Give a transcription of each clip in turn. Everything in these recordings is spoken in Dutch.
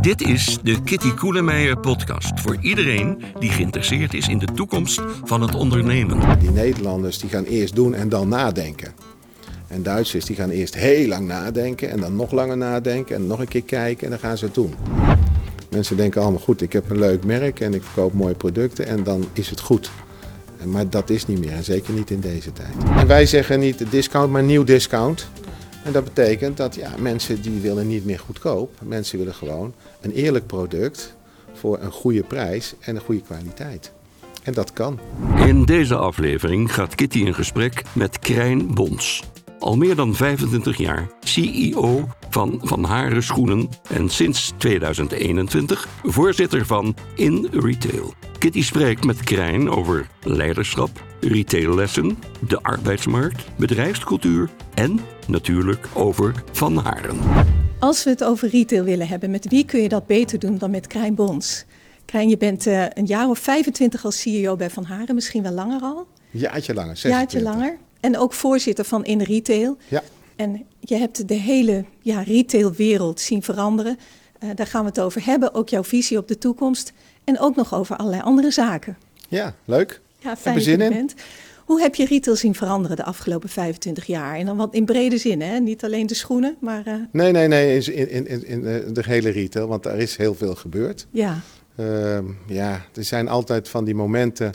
Dit is de Kitty Koelemeijer podcast voor iedereen die geïnteresseerd is in de toekomst van het ondernemen. Die Nederlanders die gaan eerst doen en dan nadenken. En Duitsers die gaan eerst heel lang nadenken en dan nog langer nadenken en nog een keer kijken en dan gaan ze het doen. Mensen denken allemaal goed, ik heb een leuk merk en ik verkoop mooie producten en dan is het goed. Maar dat is niet meer en zeker niet in deze tijd. En wij zeggen niet discount, maar nieuw discount. En dat betekent dat ja, mensen die willen niet meer goedkoop. Mensen willen gewoon een eerlijk product voor een goede prijs en een goede kwaliteit. En dat kan. In deze aflevering gaat Kitty in gesprek met Krijn Bons. Al meer dan 25 jaar CEO van Van Haren Schoenen en sinds 2021 voorzitter van In Retail. Kitty spreekt met Krijn over leiderschap, retaillessen, de arbeidsmarkt, bedrijfscultuur en natuurlijk over Van Haren. Als we het over retail willen hebben, met wie kun je dat beter doen dan met Krijn Bons? Krijn, je bent uh, een jaar of 25 als CEO bij Van Haren, misschien wel langer al? Jaartje langer, 26. Jaartje langer. En ook voorzitter van In Retail. Ja. En je hebt de hele ja, retailwereld zien veranderen. Uh, daar gaan we het over hebben. Ook jouw visie op de toekomst. En ook nog over allerlei andere zaken. Ja, leuk. Ja, fijn dat je bent. Hoe heb je retail zien veranderen de afgelopen 25 jaar? En dan wat in brede zin, hè? Niet alleen de schoenen, maar... Uh... Nee, nee, nee, in, in, in, in de hele retail, want daar is heel veel gebeurd. Ja. Uh, ja, er zijn altijd van die momenten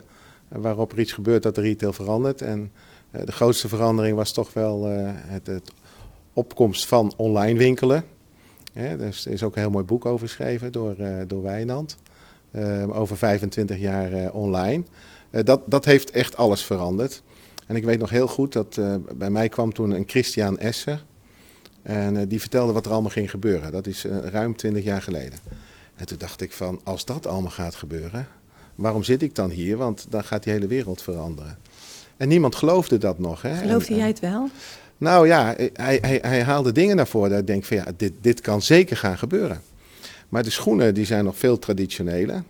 waarop er iets gebeurt dat de retail verandert. En uh, de grootste verandering was toch wel het, het, opkomst van online winkelen. Ja, dus er is ook een heel mooi boek over geschreven door, door Wijnand. Over 25 jaar online. Uh, dat, dat heeft echt alles veranderd. En ik weet nog heel goed dat uh, bij mij kwam toen een Christian Esser. En die vertelde wat er allemaal ging gebeuren. Dat is ruim 20 jaar geleden. En toen dacht ik van, als dat allemaal gaat gebeuren, waarom zit ik dan hier? Want dan gaat die hele wereld veranderen. En niemand geloofde dat nog. Hè? Geloofde en, jij het wel? Nou ja, hij, hij, hij, haalde dingen naar voren dat ik denk van ja, dit, dit kan zeker gaan gebeuren. Maar de schoenen die zijn nog veel traditioneler.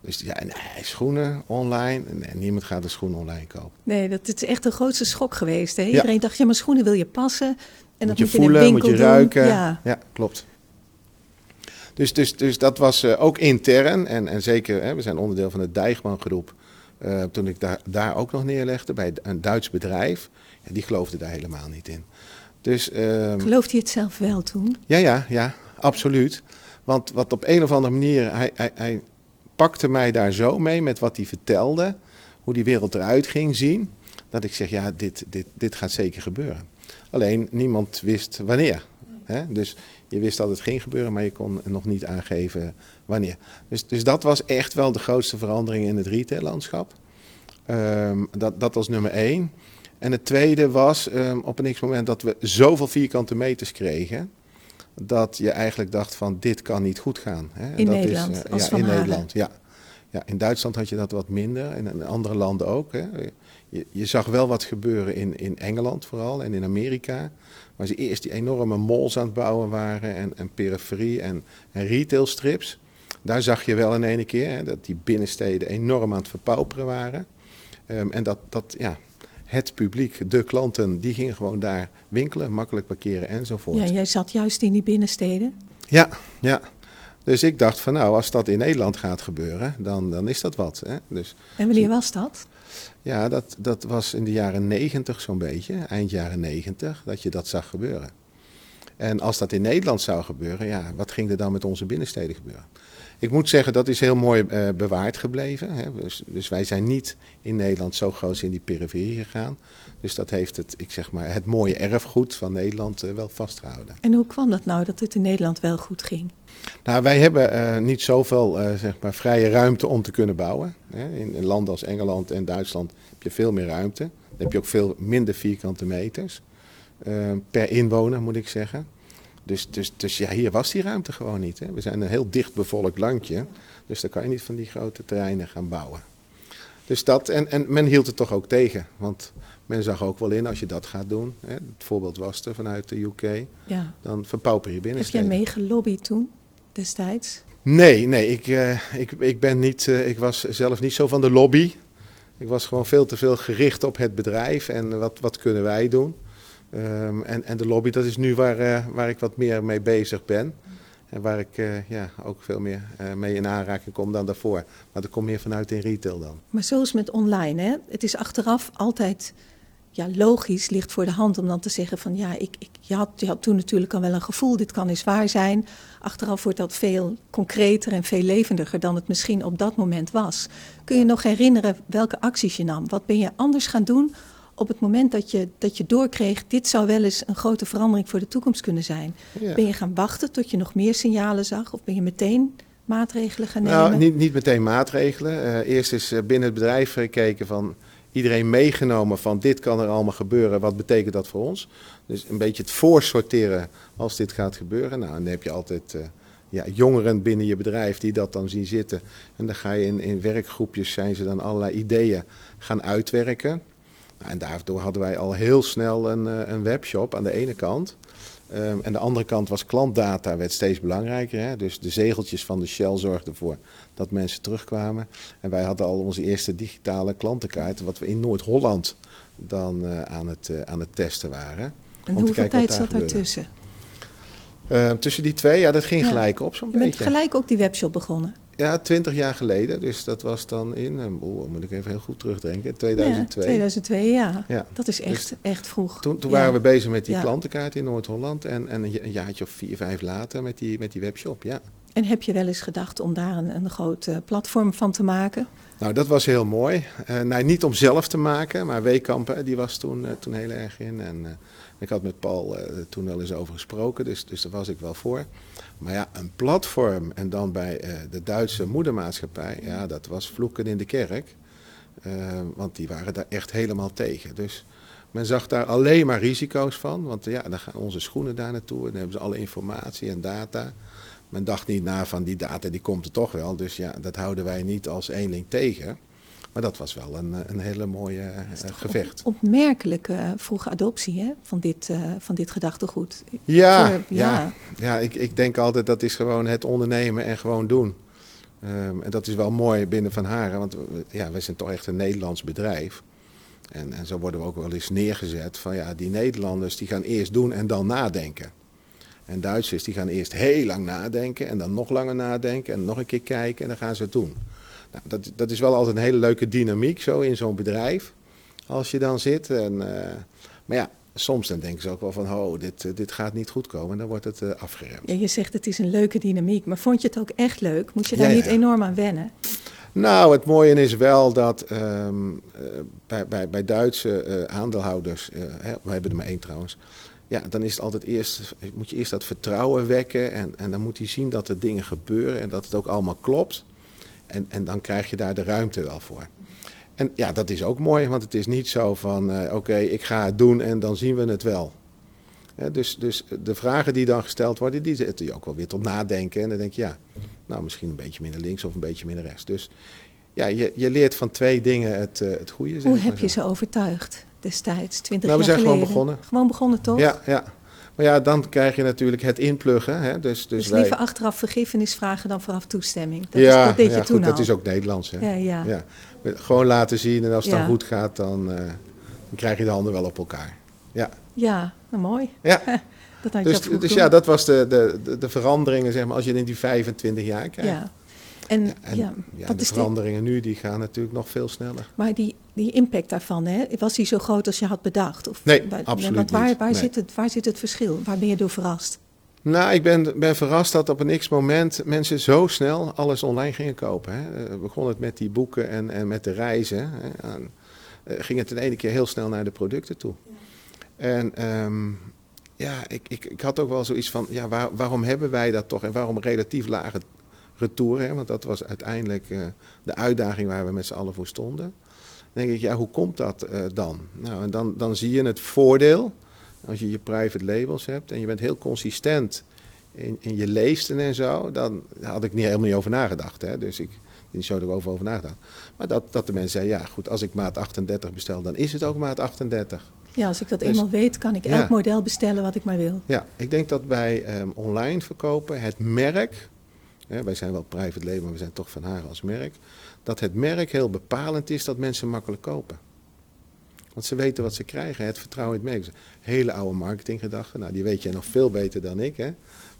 Dus ja, nee, schoenen online. Nee, niemand gaat de schoenen online kopen. Nee, dat is echt de grootste schok geweest. Hè? Iedereen dacht, ja, maar schoenen wil je passen. En moet dat je moet voelen, je in een winkel moet je ruiken. Ja. ja klopt. Dus, dus, dus dat was uh, ook intern. En, en zeker, hè, we zijn onderdeel van de Dijgman groep. Uh, toen ik daar, daar ook nog neerlegde bij een Duits bedrijf. Ja, die geloofde daar helemaal niet in. Dus, uh, Geloofde je het zelf wel toen? Ja, ja, ja, absoluut. Want wat op een of andere manier, hij, hij, hij pakte mij daar zo mee met wat hij vertelde, hoe die wereld eruit ging zien, dat ik zeg, ja, dit, dit, dit gaat zeker gebeuren. Alleen niemand wist wanneer. Hè? Dus je wist dat het ging gebeuren, maar je kon nog niet aangeven wanneer. Dus, dus dat was echt wel de grootste verandering in het retaillandschap. Um, dat, dat was nummer één. En het tweede was um, op een x-moment dat we zoveel vierkante meters kregen dat je eigenlijk dacht van dit kan niet goed gaan. Hè? In dat Nederland, is, uh, als ja, in. Nederland, ja. ja. In Duitsland had je dat wat minder en in andere landen ook. Hè? Je, je, zag wel wat gebeuren in, in Engeland vooral en in Amerika. Waar ze eerst die enorme malls aan het bouwen waren en, en periferie en, en retailstrips. Daar zag je wel in ene keer hè, dat die binnensteden enorm aan het verpauperen waren. Um, en dat, dat, ja, het publiek, de klanten, die gingen gewoon daar winkelen, makkelijk parkeren enzovoort. Ja, jij zat juist in die binnensteden. Ja, ja. Dus ik dacht van nou, als dat in Nederland gaat gebeuren, dan, dan is dat wat. Hè? Dus, en wanneer was dat? Ja, dat, dat was in de jaren negentig zo'n beetje, eind jaren negentig, dat je dat zag gebeuren. En als dat in Nederland zou gebeuren, ja, wat ging er dan met onze binnensteden gebeuren? Ik moet zeggen, dat is heel mooi uh, bewaard gebleven. Hè? Dus, dus, wij zijn niet in Nederland zo groot in die periferie gegaan. Dus dat heeft het, ik zeg maar, het mooie erfgoed van Nederland uh, wel vastgehouden. En hoe kwam dat nou dat het in Nederland wel goed ging? Nou, wij hebben uh, niet zoveel zeg maar, vrije ruimte om te kunnen bouwen. Hè? In, in, landen als Engeland en Duitsland heb je veel meer ruimte. Dan heb je ook veel minder vierkante meters. Per inwoner, moet ik zeggen. Dus, dus, dus ja, hier was die ruimte gewoon niet. Hè. We zijn een heel dicht bevolkt landje. Dus daar kan je niet van die grote terreinen gaan bouwen. Dus dat, en, en men hield het toch ook tegen. Want men zag ook wel in, als je dat gaat doen, hè, het voorbeeld was er vanuit de UK, ja. dan verpauper je binnensteden. Heb jij meegelobbyd toen, destijds? Nee, nee, ik, uh, ik, ik, ben niet, uh, ik was zelf niet zo van de lobby. Ik was gewoon veel te veel gericht op het bedrijf en wat, wat kunnen wij doen. Um, en, en de lobby, dat is nu waar, uh, waar ik wat meer mee bezig ben. En waar ik uh, ja, ook veel meer uh, mee in aanraking kom dan daarvoor. Maar dat komt meer vanuit in retail dan. Maar zoals met online, hè? het is achteraf altijd ja, logisch, ligt voor de hand om dan te zeggen van ja, ik, ik, je, had, je had toen natuurlijk al wel een gevoel, dit kan eens waar zijn. Achteraf wordt dat veel concreter en veel levendiger dan het misschien op dat moment was. Kun je nog herinneren welke acties je nam? Wat ben je anders gaan doen op het moment dat je, dat je doorkreeg, dit zou wel eens een grote verandering voor de toekomst kunnen zijn? Ben je gaan wachten tot je nog meer signalen zag? Of ben je meteen maatregelen gaan nou, nemen? Nou, niet, niet meteen maatregelen. Uh, eerst is binnen het bedrijf gekeken van iedereen meegenomen van dit kan er allemaal gebeuren, wat betekent dat voor ons? Dus een beetje het voorsorteren als dit gaat gebeuren. Nou, dan heb je altijd uh, ja, jongeren binnen je bedrijf die dat dan zien zitten. En dan ga je in, in werkgroepjes, zijn ze dan allerlei ideeën gaan uitwerken. En daardoor hadden wij al heel snel een, uh, een webshop aan de ene kant. Um, en de andere kant was klantdata, werd steeds belangrijker. Hè? Dus de zegeltjes van de Shell zorgden ervoor dat mensen terugkwamen. En wij hadden al onze eerste digitale klantenkaart, wat we in Noord-Holland dan uh, aan, het, uh, aan het testen waren. En hoeveel tijd zat daartussen? Uh, tussen die twee, ja, dat ging ja. gelijk op zo'n beetje. Je bent gelijk ook die webshop begonnen? Ja, twintig jaar geleden. Dus dat was dan in, oh, moet ik even heel goed terugdenken, 2002. Ja, 2002, ja. ja. Dat is echt, dus echt vroeg. Toen, toen waren we bezig met die klantenkaart in Noord-Holland. En, en een jaartje of vier, vijf later met die, met die webshop, ja. En heb je wel eens gedacht om daar een, een groot uh, platform van te maken? Nou, dat was heel mooi. Uh, nou, niet om zelf te maken, maar Weekampen, die was toen, uh, toen heel erg in. En ik had met Paul toen wel eens over gesproken, dus, dus daar was ik wel voor. Maar ja, een platform en dan bij de Duitse moedermaatschappij, ja, dat was vloeken in de kerk. want die waren daar echt helemaal tegen. Dus men zag daar alleen maar risico's van. Want ja, dan gaan onze schoenen daar naartoe en dan hebben ze alle informatie en data men dacht niet na van die data, die komt er toch wel. Dus ja, dat houden wij niet als eenling tegen. Maar dat was wel een, een hele mooie uh, gevecht. Op, opmerkelijke uh, vroege adoptie hè, van, dit, van dit gedachtegoed. Ja, Voor, ja. ja, ja. ik, ik denk altijd dat is gewoon het ondernemen en gewoon doen. Um, en dat is wel mooi binnen Van Haren, want ja, wij zijn toch echt een Nederlands bedrijf. En, en zo worden we ook wel eens neergezet van ja, die Nederlanders die gaan eerst doen en dan nadenken. En Duitsers die gaan eerst heel lang nadenken en dan nog langer nadenken en nog een keer kijken en dan gaan ze het doen. Nou, dat, dat is wel altijd een hele leuke dynamiek zo in zo'n bedrijf. Als je dan zit. En, uh, maar ja, soms dan denken ze ook wel van, oh, dit, uh, dit gaat niet goed komen. En dan wordt het uh, afgeremd. Ja, je zegt het is een leuke dynamiek, maar vond je het ook echt leuk? Moest je daar ja, niet ja. enorm aan wennen? Nou, het mooie is wel dat um, bij, bij, bij Duitse aandeelhouders, hè, we hebben er maar één trouwens, ja, dan is het altijd eerst, moet je eerst dat vertrouwen wekken. En, en dan moet hij zien dat er dingen gebeuren en dat het ook allemaal klopt. En, en dan krijg je daar de ruimte wel voor. En ja, dat is ook mooi, want het is niet zo van uh, oké, okay, ik ga het doen en dan zien we het wel. Ja, dus, dus de vragen die dan gesteld worden, die zetten je ook wel weer tot nadenken. En dan denk je, ja, nou misschien een beetje minder links of een beetje minder rechts. Dus ja, je, je leert van twee dingen het, uh, het goede. Hoe heb je ze overtuigd? destijds, 20 nou, we zijn gewoon begonnen. Gewoon begonnen, toch? Ja, ja. Maar ja, dan krijg je natuurlijk het inpluggen. Hè? Dus, dus, dus wij... liever achteraf vergiffenis vragen dan vooraf toestemming. Dat ja, is, dat deed ja, je toen goed, al. dat is ook Nederlands. Hè? Ja, ja. Gewoon laten zien en als het dan goed gaat, dan, uh, dan krijg je de handen wel op elkaar. Ja, Ja, nou mooi. ja. Dat had je al Dus, dus ja, dat was de, de, de, de veranderingen, zeg maar, als je in die 25 jaar kijkt. En, Ja, en ja, ja, wat de die, veranderingen nu, die gaan natuurlijk nog veel sneller. maar die, die impact daarvan, hè, was die zo groot als je had bedacht? Of, Nee, waar- absoluut want waar, niet. Waar, Nee. zit het, waar zit het verschil? Waar ben je door verrast? Nou, ik ben, ben verrast dat op een x-moment mensen zo snel alles online gingen kopen. Hè. Eh, begon het met die boeken en, en met de reizen. Hè. En, eh, ging het in ene keer heel snel naar de producten toe. En ehm, ja, ik, ik, ik had ook wel zoiets van, ja, waar- waarom hebben wij dat toch? En waarom relatief lage retouren? Hè? Want dat was uiteindelijk eh, de uitdaging waar we met z'n allen voor stonden. Dan denk ik, ja, hoe komt dat eh, dan? Nou, en dan, dan zie je het voordeel als je je private labels hebt en je bent heel consistent in, in je leesten en zo, dan had ik niet helemaal niet over nagedacht. Hè? Dus ik niet zo erover over nagedacht. Maar dat, dat de mensen zeiden, ja goed, als ik maat 38 bestel, dan is het ook maat 38. Ja, als ik dat Dus- eenmaal weet, kan ik Ja. elk model bestellen wat ik maar wil. Ja, ik denk dat bij ehm, online verkopen het merk, hè, wij zijn wel private label, maar we zijn toch van haar als merk, dat het merk heel bepalend is dat mensen makkelijk kopen. Want ze weten wat ze krijgen, het vertrouwen in het merk. Hele oude marketinggedachten, nou die weet jij nog veel beter dan ik. Hè?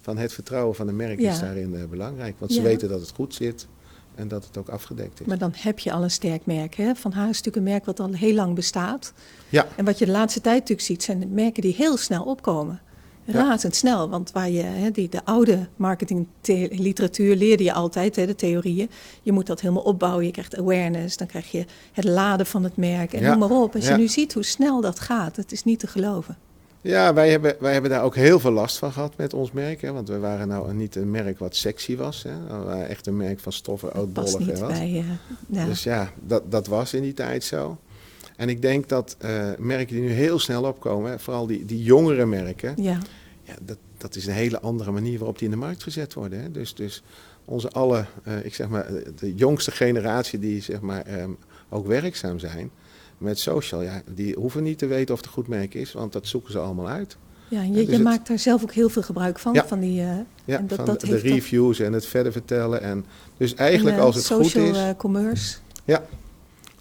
van het vertrouwen van de merk Ja. is daarin eh, belangrijk. Want ze weten dat het goed zit en dat het ook afgedekt is. Maar dan heb je al een sterk merk. Hè? Van haar is natuurlijk een merk wat al heel lang bestaat. Ja, En wat je de laatste tijd natuurlijk ziet, zijn merken die heel snel opkomen. Razendsnel, want waar je, hè, die, de oude marketingliteratuur leerde je altijd, hè, de theorieën. Je moet dat helemaal opbouwen, je krijgt awareness, dan krijg je het laden van het merk en Ja. noem maar op. Als Ja. je nu ziet hoe snel dat gaat, het is niet te geloven. ja wij, hebben, wij hebben daar ook heel veel last van gehad met ons merk. Hè, want we waren nou niet een merk wat sexy was. Hè. We waren echt een merk van stoffen, oudbollig en wat. bij... eh, ja. Dus ja, dat, dat was in die tijd zo. En ik denk dat eh, merken die nu heel snel opkomen, hè, vooral die, die jongere merken, ja. ja, dat, dat is een hele andere manier waarop die in de markt gezet worden. Hè. Dus, dus onze alle, eh, ik zeg maar, eh, de jongste generatie die zeg maar ehm, ook werkzaam zijn met social, ja, die hoeven niet te weten of het een goed merk is, want dat zoeken ze allemaal uit. ja, je, dus je het- maakt daar zelf ook heel veel gebruik van. Ja. van die, Ja, En dat- van dat de, de reviews en het verder vertellen. En, dus eigenlijk en, als het goed social is, eh, commerce. Ja,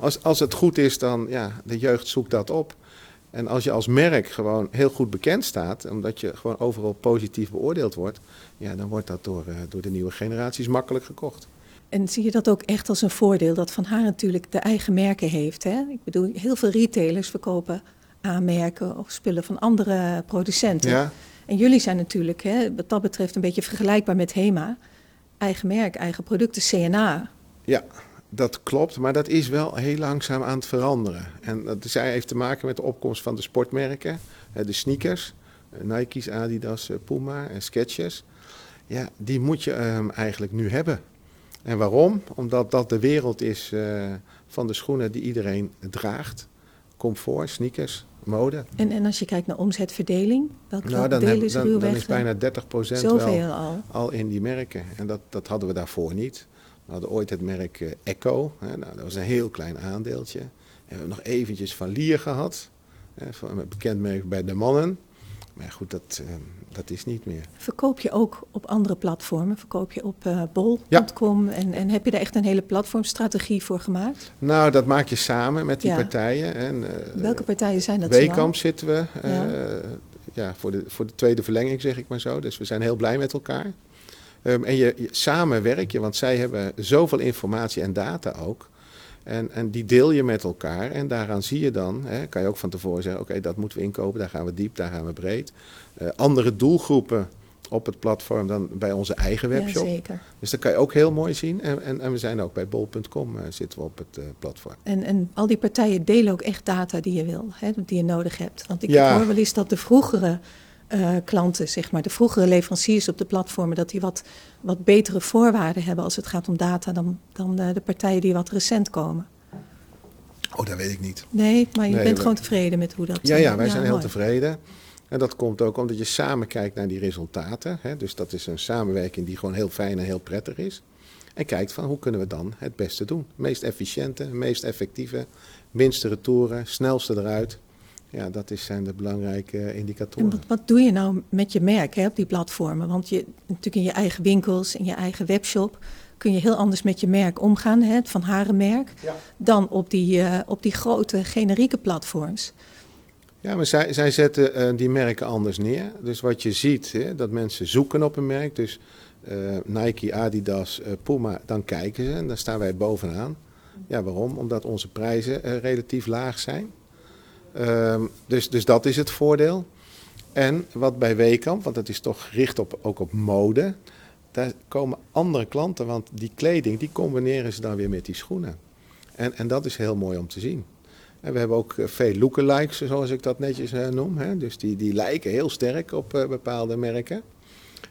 als, als het goed is, dan ja, de jeugd zoekt dat op. En als je als merk gewoon heel goed bekend staat, omdat je gewoon overal positief beoordeeld wordt, ja, dan wordt dat door, eh, door de nieuwe generaties makkelijk gekocht. En zie je dat ook echt als een voordeel dat Van Haar natuurlijk de eigen merken heeft? Hè? Ik bedoel, heel veel retailers verkopen aanmerken of spullen van andere producenten. Ja, En jullie zijn natuurlijk hè, wat dat betreft een beetje vergelijkbaar met HEMA. Eigen merk, eigen producten, CNA. ja, dat klopt, maar dat is wel heel langzaam aan het veranderen. En dat heeft te maken met de opkomst van de sportmerken, de sneakers, eh, Nike's, Adidas, eh, Puma en Skechers. Ja, die moet je ehm, eigenlijk nu hebben. En waarom? Omdat dat de wereld is eh, van de schoenen die iedereen draagt. Comfort, sneakers, mode. En, en als je kijkt naar omzetverdeling, welke Nou, dan, delen heb- is dan, dan ruwweg? is bijna 30% Zoveel wel al. al in die merken. En dat, dat hadden we daarvoor niet. We hadden ooit het merk eh, Echo. Hè, nou, dat was een heel klein aandeeltje. En we hebben nog eventjes van Lier gehad. Hè, van een bekend merk bij de mannen. Maar goed, dat, eh, dat is niet meer. Verkoop je ook op andere platformen? Verkoop je op eh bol.com? En, en heb je daar echt een hele platformstrategie voor gemaakt? Nou, dat maak je samen met die Ja. partijen. En, eh, Welke partijen zijn dat? Weekamp zitten we. Ja. ja. voor, de, voor de tweede verlenging, zeg ik maar zo. Dus we zijn heel blij met elkaar. Ehm, en je, je- samen werk je, want zij hebben zoveel informatie en data ook. En, en die deel je met elkaar. En daaraan zie je dan, hè, kan je ook van tevoren zeggen: oké, dat moeten we inkopen, daar gaan we diep, daar gaan we breed. Eh, andere doelgroepen op het platform dan bij onze eigen webshop. Jazeker. dus dat kan je ook heel mooi zien. En, en, en we zijn ook bij bol.com eh, zitten we op het eh, platform. En, en al die partijen delen ook echt data die je wil, hè, die je nodig hebt. Want ik Ja. hoor wel eens dat de vroegere eh, klanten, zeg maar, de vroegere leveranciers op de platformen, dat die wat, wat betere voorwaarden hebben als het gaat om data dan, dan eh, de partijen die wat recent komen. Oh, dat weet ik niet. Nee, maar je Nee, bent we- gewoon tevreden met hoe dat Ja, eh, ja wij zijn heel mooi. tevreden. En dat komt ook omdat je samen kijkt naar die resultaten. Hè? Dus dat is een samenwerking die gewoon heel fijn en heel prettig is. En kijkt van hoe kunnen we dan het beste doen. Meest efficiënte, meest effectieve, minste retouren, snelste eruit. Ja, dat is, zijn de belangrijke eh, En indicatoren. wat, wat doe je nou met je merk hè, op die platformen? Want je, natuurlijk in je eigen winkels, in je eigen webshop, kun je heel anders met je merk omgaan, hè, het Van Haren merk, Ja. dan op die, eh, op die grote generieke platforms. Ja, maar zij, zij zetten eh, die merken anders neer. Dus wat je ziet, hè, dat mensen zoeken op een merk. Dus Nike, Adidas, Puma, dan kijken ze en dan staan wij bovenaan. Ja, waarom? Omdat onze prijzen relatief laag zijn. Ehm, dus, dus dat is het voordeel. En wat bij Weekamp, want dat is toch gericht op, ook op mode, daar komen andere klanten, want die kleding, die combineren ze dan weer met die schoenen. En, en dat is heel mooi om te zien. En we hebben ook eh, veel lookalikes, zoals ik dat netjes eh, noem. Hè? Dus die, die lijken heel sterk op eh, bepaalde merken.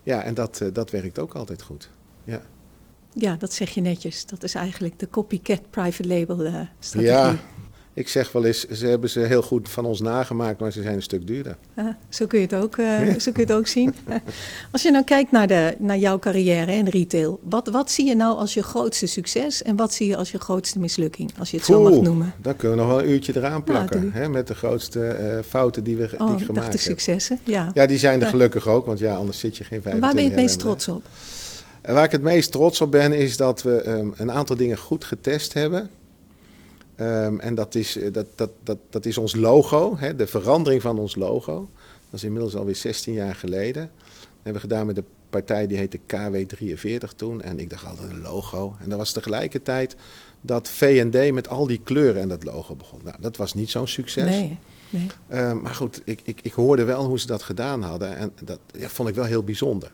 Ja, en dat, dat werkt ook altijd goed. Ja, Ja, dat zeg je netjes. Dat is eigenlijk de copycat private label strategie. ja ik zeg wel eens, ze hebben ze heel goed van ons nagemaakt, maar ze zijn een stuk duurder. Ja, zo, kun je het ook, eh, zo kun je het ook zien. Als je nou kijkt naar, de, naar jouw carrière in retail, wat, wat zie je nou als je grootste succes en wat zie je als je grootste mislukking, als je het zo mag noemen? Dan kunnen we nog wel een uurtje eraan plakken. hè, met de grootste eh, fouten die, we, die Oh, ik ik dacht gemaakt de successen. Ja. Ja, die zijn er gelukkig ook, want ja, anders zit je geen 25 Waar ben je het meest trots op? En waar ik het meest trots op ben, is dat we ehm, een aantal dingen goed getest hebben. Ehm, en dat is, eh, dat, dat, dat, dat is ons logo, hè, de verandering van ons logo. Dat is inmiddels alweer 16 jaar geleden. Dat hebben we gedaan met de partij die heette KW43 toen. En ik dacht altijd een logo. En dat was tegelijkertijd dat V&D met al die kleuren en dat logo begon. Nou, dat was niet zo'n succes. Nee, nee. Uh, maar goed, ik, ik, ik hoorde wel hoe ze dat gedaan hadden. En dat ja, vond ik wel heel bijzonder.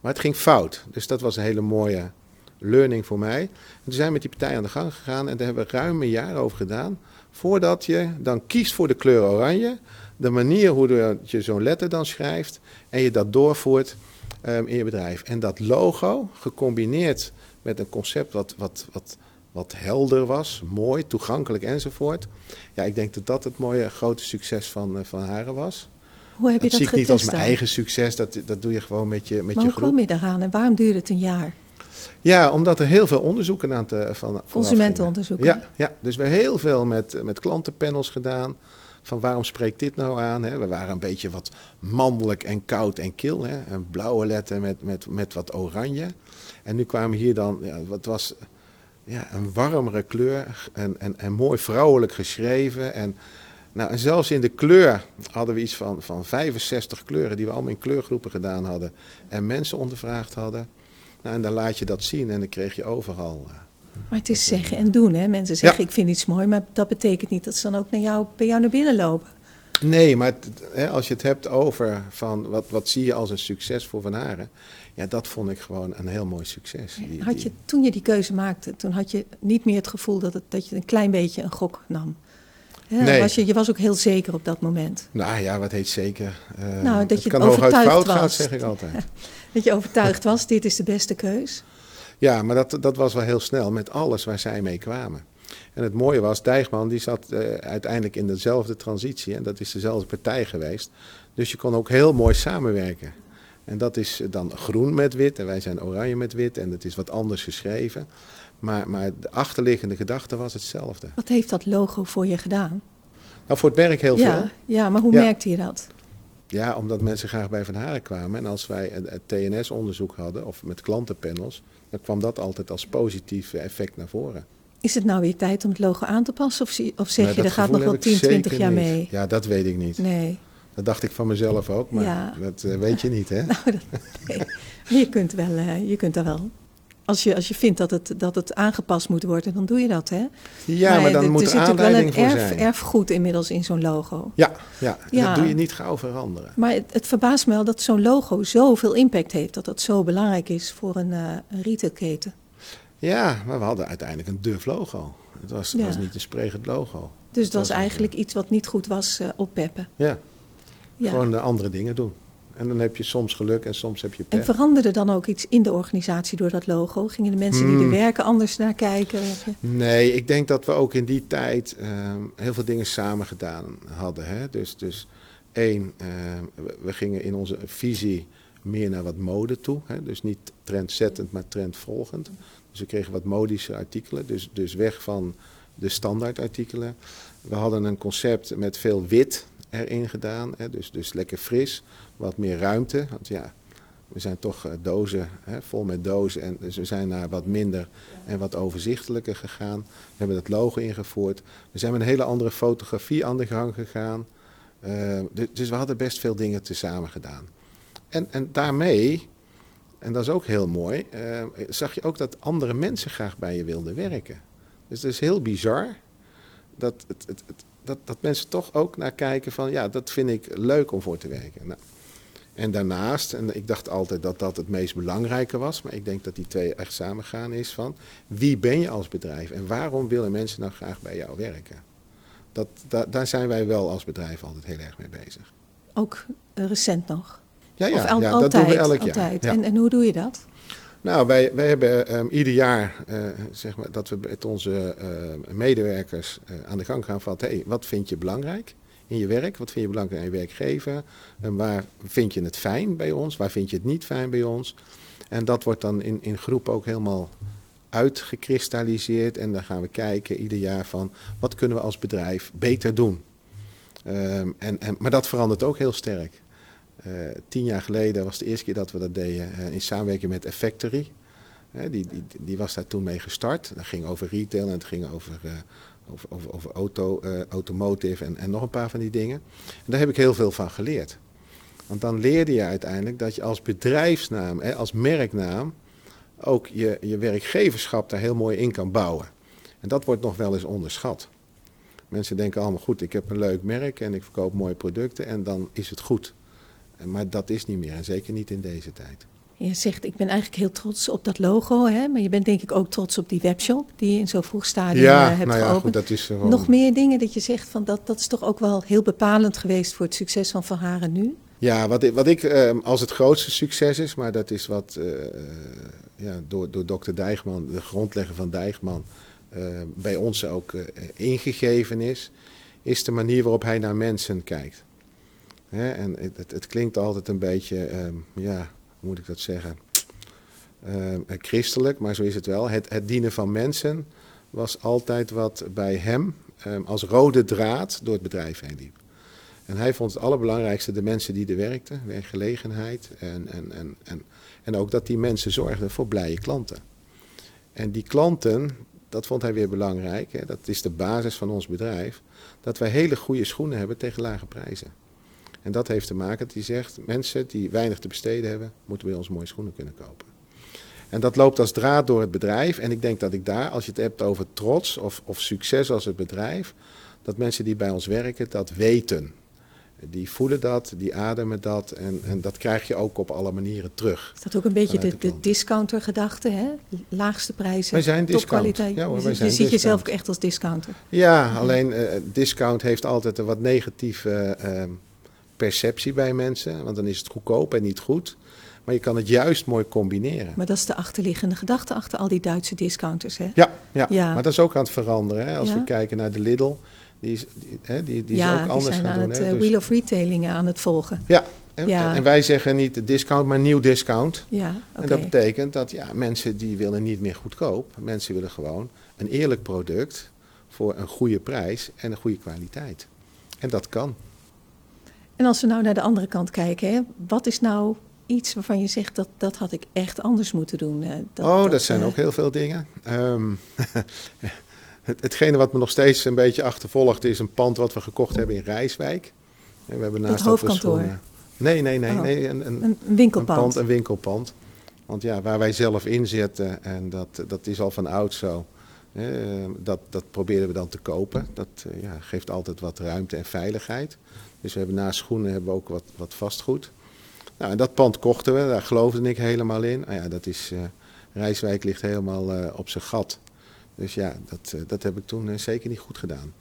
Maar het ging fout. Dus dat was een hele mooie learning voor mij. En toen zijn we met die partij aan de gang gegaan. En daar hebben we ruim een jaar over gedaan. Voordat je dan kiest voor de kleur oranje. De manier hoe je zo'n letter dan schrijft. En je dat doorvoert um, in je bedrijf. En dat logo, gecombineerd met een concept wat, wat, wat, wat helder was, mooi, toegankelijk enzovoort. Ja, ik denk dat dat het mooie grote succes van, uh, van Haren was. Hoe heb je dat, dat zie ik niet als mijn eigen succes, dat, dat doe je gewoon met je, met maar je hoe groep. kom je daaraan en waarom duurde het een jaar? Ja, omdat er heel veel onderzoeken aan te van Consumentenonderzoeken? Ja, ja, dus we hebben heel veel met, met klantenpanels gedaan. Van waarom spreekt dit nou aan? Hè? We waren een beetje wat mannelijk en koud en kil. Hè? Een blauwe letter met, met, met wat oranje. En nu kwamen hier dan, ja, wat was ja, een warmere kleur en, en, en mooi vrouwelijk geschreven. En, nou, en zelfs in de kleur hadden we iets van, van 65 kleuren die we allemaal in kleurgroepen gedaan hadden. En mensen ondervraagd hadden. Nou, en dan laat je dat zien en dan kreeg je overal. Uh, maar het is zeggen en doen, hè? Mensen zeggen, ja. ik vind iets mooi, maar dat betekent niet dat ze dan ook naar jou, bij jou naar binnen lopen. Nee, maar het, hè, als je het hebt over van wat, wat zie je als een succes voor Van Haren, ja, dat vond ik gewoon een heel mooi succes. Die, had je, toen je die keuze maakte, toen had je niet meer het gevoel dat, het, dat je een klein beetje een gok nam? Ja, nee. was je, je was ook heel zeker op dat moment. Nou ja, wat heet zeker? Uh, nou, dat het je kan overtuigd hooguit fout was. gaat, zeg ik altijd. dat je overtuigd was, dit is de beste keus. Ja, maar dat, dat was wel heel snel met alles waar zij mee kwamen. En het mooie was, Dijgman die zat uh, uiteindelijk in dezelfde transitie. En dat is dezelfde partij geweest. Dus je kon ook heel mooi samenwerken. En dat is dan groen met wit en wij zijn oranje met wit. En het is wat anders geschreven. Maar, maar de achterliggende gedachte was hetzelfde. Wat heeft dat logo voor je gedaan? Nou, voor het merk heel ja, veel. Ja, maar hoe Ja. merkte je dat? Ja, omdat mensen graag bij Van Haren kwamen. En als wij het, TNS-onderzoek hadden, of met klantenpanels, dan kwam dat altijd als positief effect naar voren. Is het nou weer tijd om het logo aan te passen? Of, of zeg Maar je, dat er gaat nog wel heb ik 10, 20 zeker jaar niet. mee? Ja, dat weet ik niet. Nee. Dat dacht ik van mezelf ook, maar Ja. dat eh, weet je niet, hè? Nou, dat, nee. Je kunt wel, eh, je kunt daar wel. Als je, als je vindt dat het, dat het aangepast moet worden, dan doe je dat, hè? Ja, maar, dan er moet er zit natuurlijk wel een voor erf, zijn. erfgoed inmiddels in zo'n logo. Ja, ja, Ja. dat doe je niet gauw veranderen. Maar het, het verbaast me wel dat zo'n logo zoveel impact heeft. Dat dat zo belangrijk is voor een, eh een retailketen. Ja, maar we hadden uiteindelijk een duf logo. Het was, Ja. was niet een sprekend logo. Dus het was eigenlijk iets wat niet goed was eh oppeppen. Ja, Ja. gewoon de andere dingen doen. En dan heb je soms geluk en soms heb je En pech. veranderde dan ook iets in de organisatie door dat logo? Gingen de mensen die er Hmm. werken anders naar kijken? Nee, ik denk dat we ook in die tijd ehm, heel veel dingen samen gedaan hadden. Hè? Dus, dus één, ehm, we, we gingen in onze visie meer naar wat mode toe. Hè? Dus niet trendzettend, maar trendvolgend. Dus we kregen wat modische artikelen. Dus, dus weg van de standaardartikelen. We hadden een concept met veel wit erin gedaan. Hè? Dus, dus lekker fris, wat meer ruimte. Want ja, we zijn toch eh, dozen, hè, vol met dozen. En dus we zijn naar wat minder en wat overzichtelijker gegaan. We hebben dat logo ingevoerd. We zijn met een hele andere fotografie aan de gang gegaan. Eh, du- dus we hadden best veel dingen tezamen gedaan. En, en daarmee, en dat is ook heel mooi, eh, zag je ook dat andere mensen graag bij je wilden werken. Dus het is heel bizar dat, het, het, het- dat, dat mensen toch ook naar kijken van, ja, dat vind ik leuk om voor te werken. Nou, en daarnaast, en ik dacht altijd dat dat het meest belangrijke was, maar ik denk dat die twee echt samengaan is van wie ben je als bedrijf en waarom willen mensen nou graag bij jou werken? Dat, da- daar zijn wij wel als bedrijf altijd heel erg mee bezig. Ook eh, recent nog? Ja, ja, al- ja altijd? dat doen we elk altijd. jaar. Ja. En, en hoe doe je dat? Nou, wij, wij hebben ehm, ieder jaar eh, zeg maar, dat we met onze eh, medewerkers aan de gang gaan van... Hey, wat vind je belangrijk in je werk? Wat vind je belangrijk aan je werkgever? En waar vind je het fijn bij ons? Waar vind je het niet fijn bij ons? En dat wordt dan in, in groep ook helemaal uitgekristalliseerd. En dan gaan we kijken ieder jaar van wat kunnen we als bedrijf beter doen. Ehm, en, en, maar dat verandert ook heel sterk. Eh, tien jaar geleden was de eerste keer dat we dat deden eh, in samenwerking met Effectory. Hè, die, die, die was daar toen mee gestart. Dat ging over retail en het ging over, eh, over, over, over auto, eh, automotive en, en nog een paar van die dingen. En daar heb ik heel veel van geleerd. Want dan leerde je uiteindelijk dat je als bedrijfsnaam, hè, als merknaam, ook je, je werkgeverschap daar heel mooi in kan bouwen. En dat wordt nog wel eens onderschat. Mensen denken allemaal goed, ik heb een leuk merk en ik verkoop mooie producten en dan is het goed. Maar dat is niet meer en zeker niet in deze tijd. Je zegt, ik ben eigenlijk heel trots op dat logo, hè? maar je bent denk ik ook trots op die webshop die je in zo'n vroeg stadium ja, uh, hebt nou ja, geopend. Goed, dat is gewoon... Nog meer dingen dat je zegt, van dat, dat is toch ook wel heel bepalend geweest voor het succes van Van Haren nu? Ja, wat ik, wat ik uh, als het grootste succes is, maar dat is wat uh, ja, door, door dokter Dijgman, de grondlegger van Dijgman, bij ons ook ingegeven is, is de manier waarop hij naar mensen kijkt. Hè? En het, het, klinkt altijd een beetje, um, ja, hoe moet ik dat zeggen, uh, christelijk, maar zo is het wel. Het, het, dienen van mensen was altijd wat bij hem um, als rode draad door het bedrijf heen liep. En hij vond het allerbelangrijkste de mensen die er werkten, werkgelegenheid en, en, en, en, en ook dat die mensen zorgden voor blije klanten. En die klanten, dat vond hij weer belangrijk, hè, dat is de basis van ons bedrijf, dat wij hele goede schoenen hebben tegen lage prijzen. En dat heeft te maken dat hij zegt, mensen die weinig te besteden hebben, moeten bij ons mooie schoenen kunnen kopen. En dat loopt als draad door het bedrijf. En ik denk dat ik daar, als je het hebt over trots of, of succes als het bedrijf, dat mensen die bij ons werken dat weten. Die voelen dat, die ademen dat en, en dat krijg je ook op alle manieren terug. Is dat ook een beetje de, de, discounter gedachte, hè? Laagste prijzen, wij zijn topkwaliteit. Ja, hoor, wij zijn je ziet discount. jezelf ook echt als discounter. Ja, alleen uh, discount heeft altijd een wat negatieve uh, perceptie bij mensen. Want dan is het goedkoop en niet goed. Maar je kan het juist mooi combineren. Maar dat is de achterliggende gedachte achter al die Duitse discounters, hè? Ja, ja. Ja. maar dat is ook aan het veranderen. Hè? Als Ja. we kijken naar de Lidl, die is, die, hè, die, die is ook die anders zijn gaan aan doen. het hè. eh, Dus- wheel of retailing aan het volgen. ja, en, Ja. en wij zeggen niet discount, maar nieuw discount. Ja. En dat betekent dat ja, mensen die willen niet meer goedkoop. Mensen willen gewoon een eerlijk product voor een goede prijs en een goede kwaliteit. En dat kan. En als we nou naar de andere kant kijken, hè, wat is nou iets waarvan je zegt dat dat had ik echt anders moeten doen? eh, dat, oh, dat, zijn eh, ook heel veel dingen. Ehm, het, hetgene wat me nog steeds een beetje achtervolgt is een pand wat we gekocht hebben in Rijswijk. En we hebben naast we hoofdkantoor? schoenen- Nee, nee, nee. Oh, nee een, een, winkelpand. Een pand, een winkelpand. Want ja, waar wij zelf in zitten, en dat, dat is al van oud zo, hè, eh, dat, dat proberen we dan te kopen. Dat eh, ja, geeft altijd wat ruimte en veiligheid. Dus we hebben naast schoenen hebben we ook wat, wat vastgoed. Nou, en dat pand kochten we, daar geloofde ik helemaal in. Nou ja, dat is, eh, Rijswijk ligt helemaal eh, op zijn gat. Dus ja, dat, eh, dat heb ik toen zeker niet goed gedaan.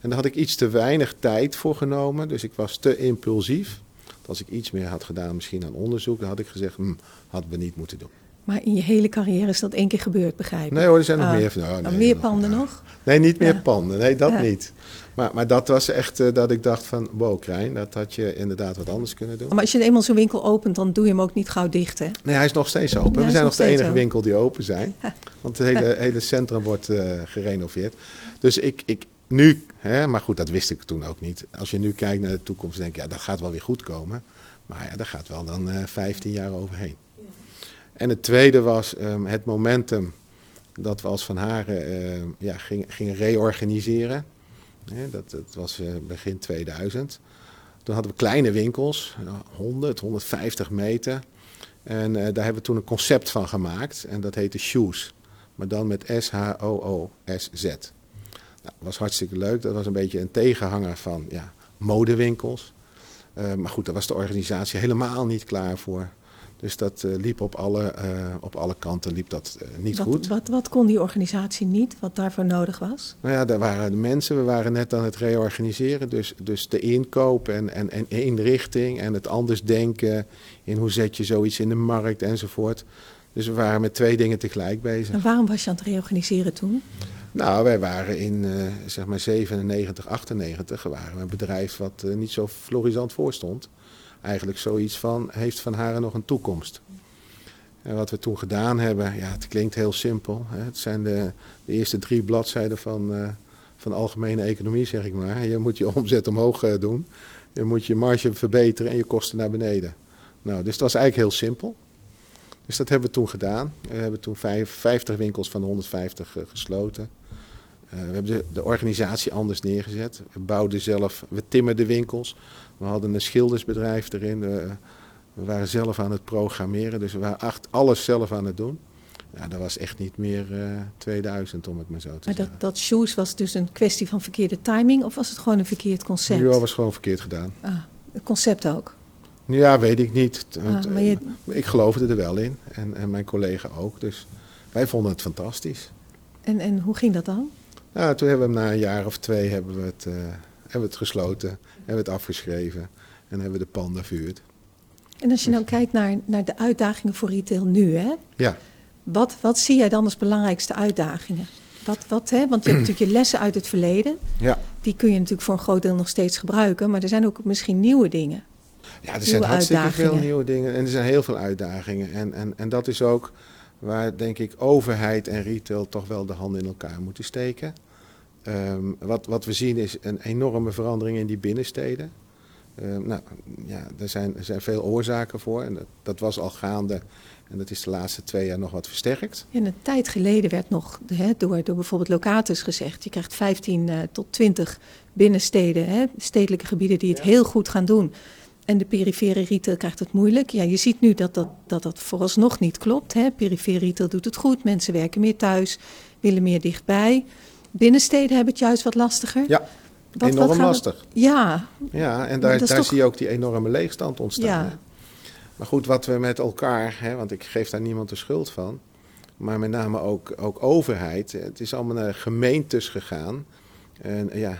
En daar had ik iets te weinig tijd voor genomen, dus ik was te impulsief. Als ik iets meer had gedaan, misschien aan onderzoek, dan had ik gezegd, hm, hadden we niet moeten doen. Maar in je hele carrière is dat één keer gebeurd, begrijp ik? Nee hoor, er zijn nog Ah, meer. Nou, nee, meer panden nog? Nee, niet meer Ja. panden. Nee, dat Ja. niet. Maar, maar dat was echt eh, dat ik dacht van, wow Krijn, dat had je inderdaad wat anders kunnen doen. Maar als je eenmaal zo'n winkel opent, dan doe je hem ook niet gauw dicht, hè? Nee, hij is nog steeds open. Ja, We zijn nog nog de enige open. winkel die open zijn. Want het hele, hele centrum wordt eh, gerenoveerd. Dus ik, ik nu, hè, maar goed, dat wist ik toen ook niet. Als je nu kijkt naar de toekomst, denk je, ja, dat gaat wel weer goed komen. Maar ja, daar gaat wel dan eh 15 jaar overheen. En het tweede was ehm, het momentum dat we als Van Haren ehm, ja, gingen, gingen reorganiseren. Dat, dat was eh, begin 2000. Toen hadden we kleine winkels, nou, 100, 150 meter. En eh, daar hebben we toen een concept van gemaakt. En dat heette Shoes. Maar dan met S-H-O-O-S-Z. Nou, was hartstikke leuk. Dat was een beetje een tegenhanger van ja, modewinkels. Eh, maar goed, daar was de organisatie helemaal niet klaar voor. Dus dat eh, liep op alle, eh, op alle kanten liep dat eh, niet wat, goed. Wat, wat kon die organisatie niet, wat daarvoor nodig was? Nou ja, daar waren de mensen, we waren net aan het reorganiseren. Dus, dus de inkoop en, en, en inrichting en het anders denken in hoe zet je zoiets in de markt enzovoort. Dus we waren met twee dingen tegelijk bezig. En waarom was je aan het reorganiseren toen? Nou, wij waren in zeg maar 97, 98 waren we een bedrijf wat niet zo florisant voor stond. Eigenlijk zoiets van, heeft Van Haren nog een toekomst? En wat we toen gedaan hebben, ja, het klinkt heel simpel. Hè? Het zijn de, de eerste drie bladzijden van, eh, van algemene economie, zeg ik maar. Je moet je omzet omhoog eh, doen. Je moet je marge verbeteren en je kosten naar beneden. Nou, dus dat was eigenlijk heel simpel. Dus dat hebben we toen gedaan. We hebben toen vijf, 50 winkels van de 150 eh, gesloten. We hebben de, de, organisatie anders neergezet. We bouwden zelf, we timmerden winkels. We hadden een schildersbedrijf erin. We, we waren zelf aan het programmeren, dus we waren alles zelf aan het doen. Ja, dat was echt niet meer uh, 2000, om het maar zo te maar zeggen. dat, dat shoes was dus een kwestie van verkeerde timing of was het gewoon een verkeerd concept? Ja, was gewoon verkeerd gedaan. Ah, het concept ook? Ja, weet ik niet. Ah, maar je... Ik geloofde er wel in en, en mijn collega ook. Dus wij vonden het fantastisch. En, en hoe ging dat dan? Nou, toen hebben we hem na een jaar of twee hebben we het, uh, hebben we het gesloten, hebben we het afgeschreven en hebben we de panden verhuurd. En als je nou kijkt naar, naar de uitdagingen voor retail nu, hè? Ja. Wat, wat zie jij dan als belangrijkste uitdagingen? Wat, wat, hè? Want je hebt natuurlijk je lessen uit het verleden. Ja. Die kun je natuurlijk voor een groot deel nog steeds gebruiken. Maar er zijn ook misschien nieuwe dingen. Ja, er zijn hartstikke veel nieuwe dingen. En er zijn heel veel uitdagingen. En, en, en dat is ook waar, denk ik, overheid en retail toch wel de handen in elkaar moeten steken. Um, wat, wat we zien is een enorme verandering in die binnensteden. Uh, nou, ja, er zijn, er zijn veel oorzaken voor en dat, dat, was al gaande en dat is de laatste twee jaar nog wat versterkt. En een tijd geleden werd nog hè, door, door bijvoorbeeld Locatus gezegd: je krijgt 15 uh, tot 20 binnensteden, hè, stedelijke gebieden die het ja. heel goed gaan doen. En de perifere retail krijgt het moeilijk. Ja, je ziet nu dat dat, dat, dat vooralsnog niet klopt. Hè. Perifere retail doet het goed, mensen werken meer thuis, willen meer dichtbij. Binnensteden hebben het juist wat lastiger. Ja. Wat, enorm wat lastig. We... Ja. Ja, en daar, daar toch... zie je ook die enorme leegstand ontstaan. Ja. Maar goed, wat we met elkaar, hè, want ik geef daar niemand de schuld van, maar met name ook, ook overheid. Het is allemaal naar gemeentes gegaan. En ja,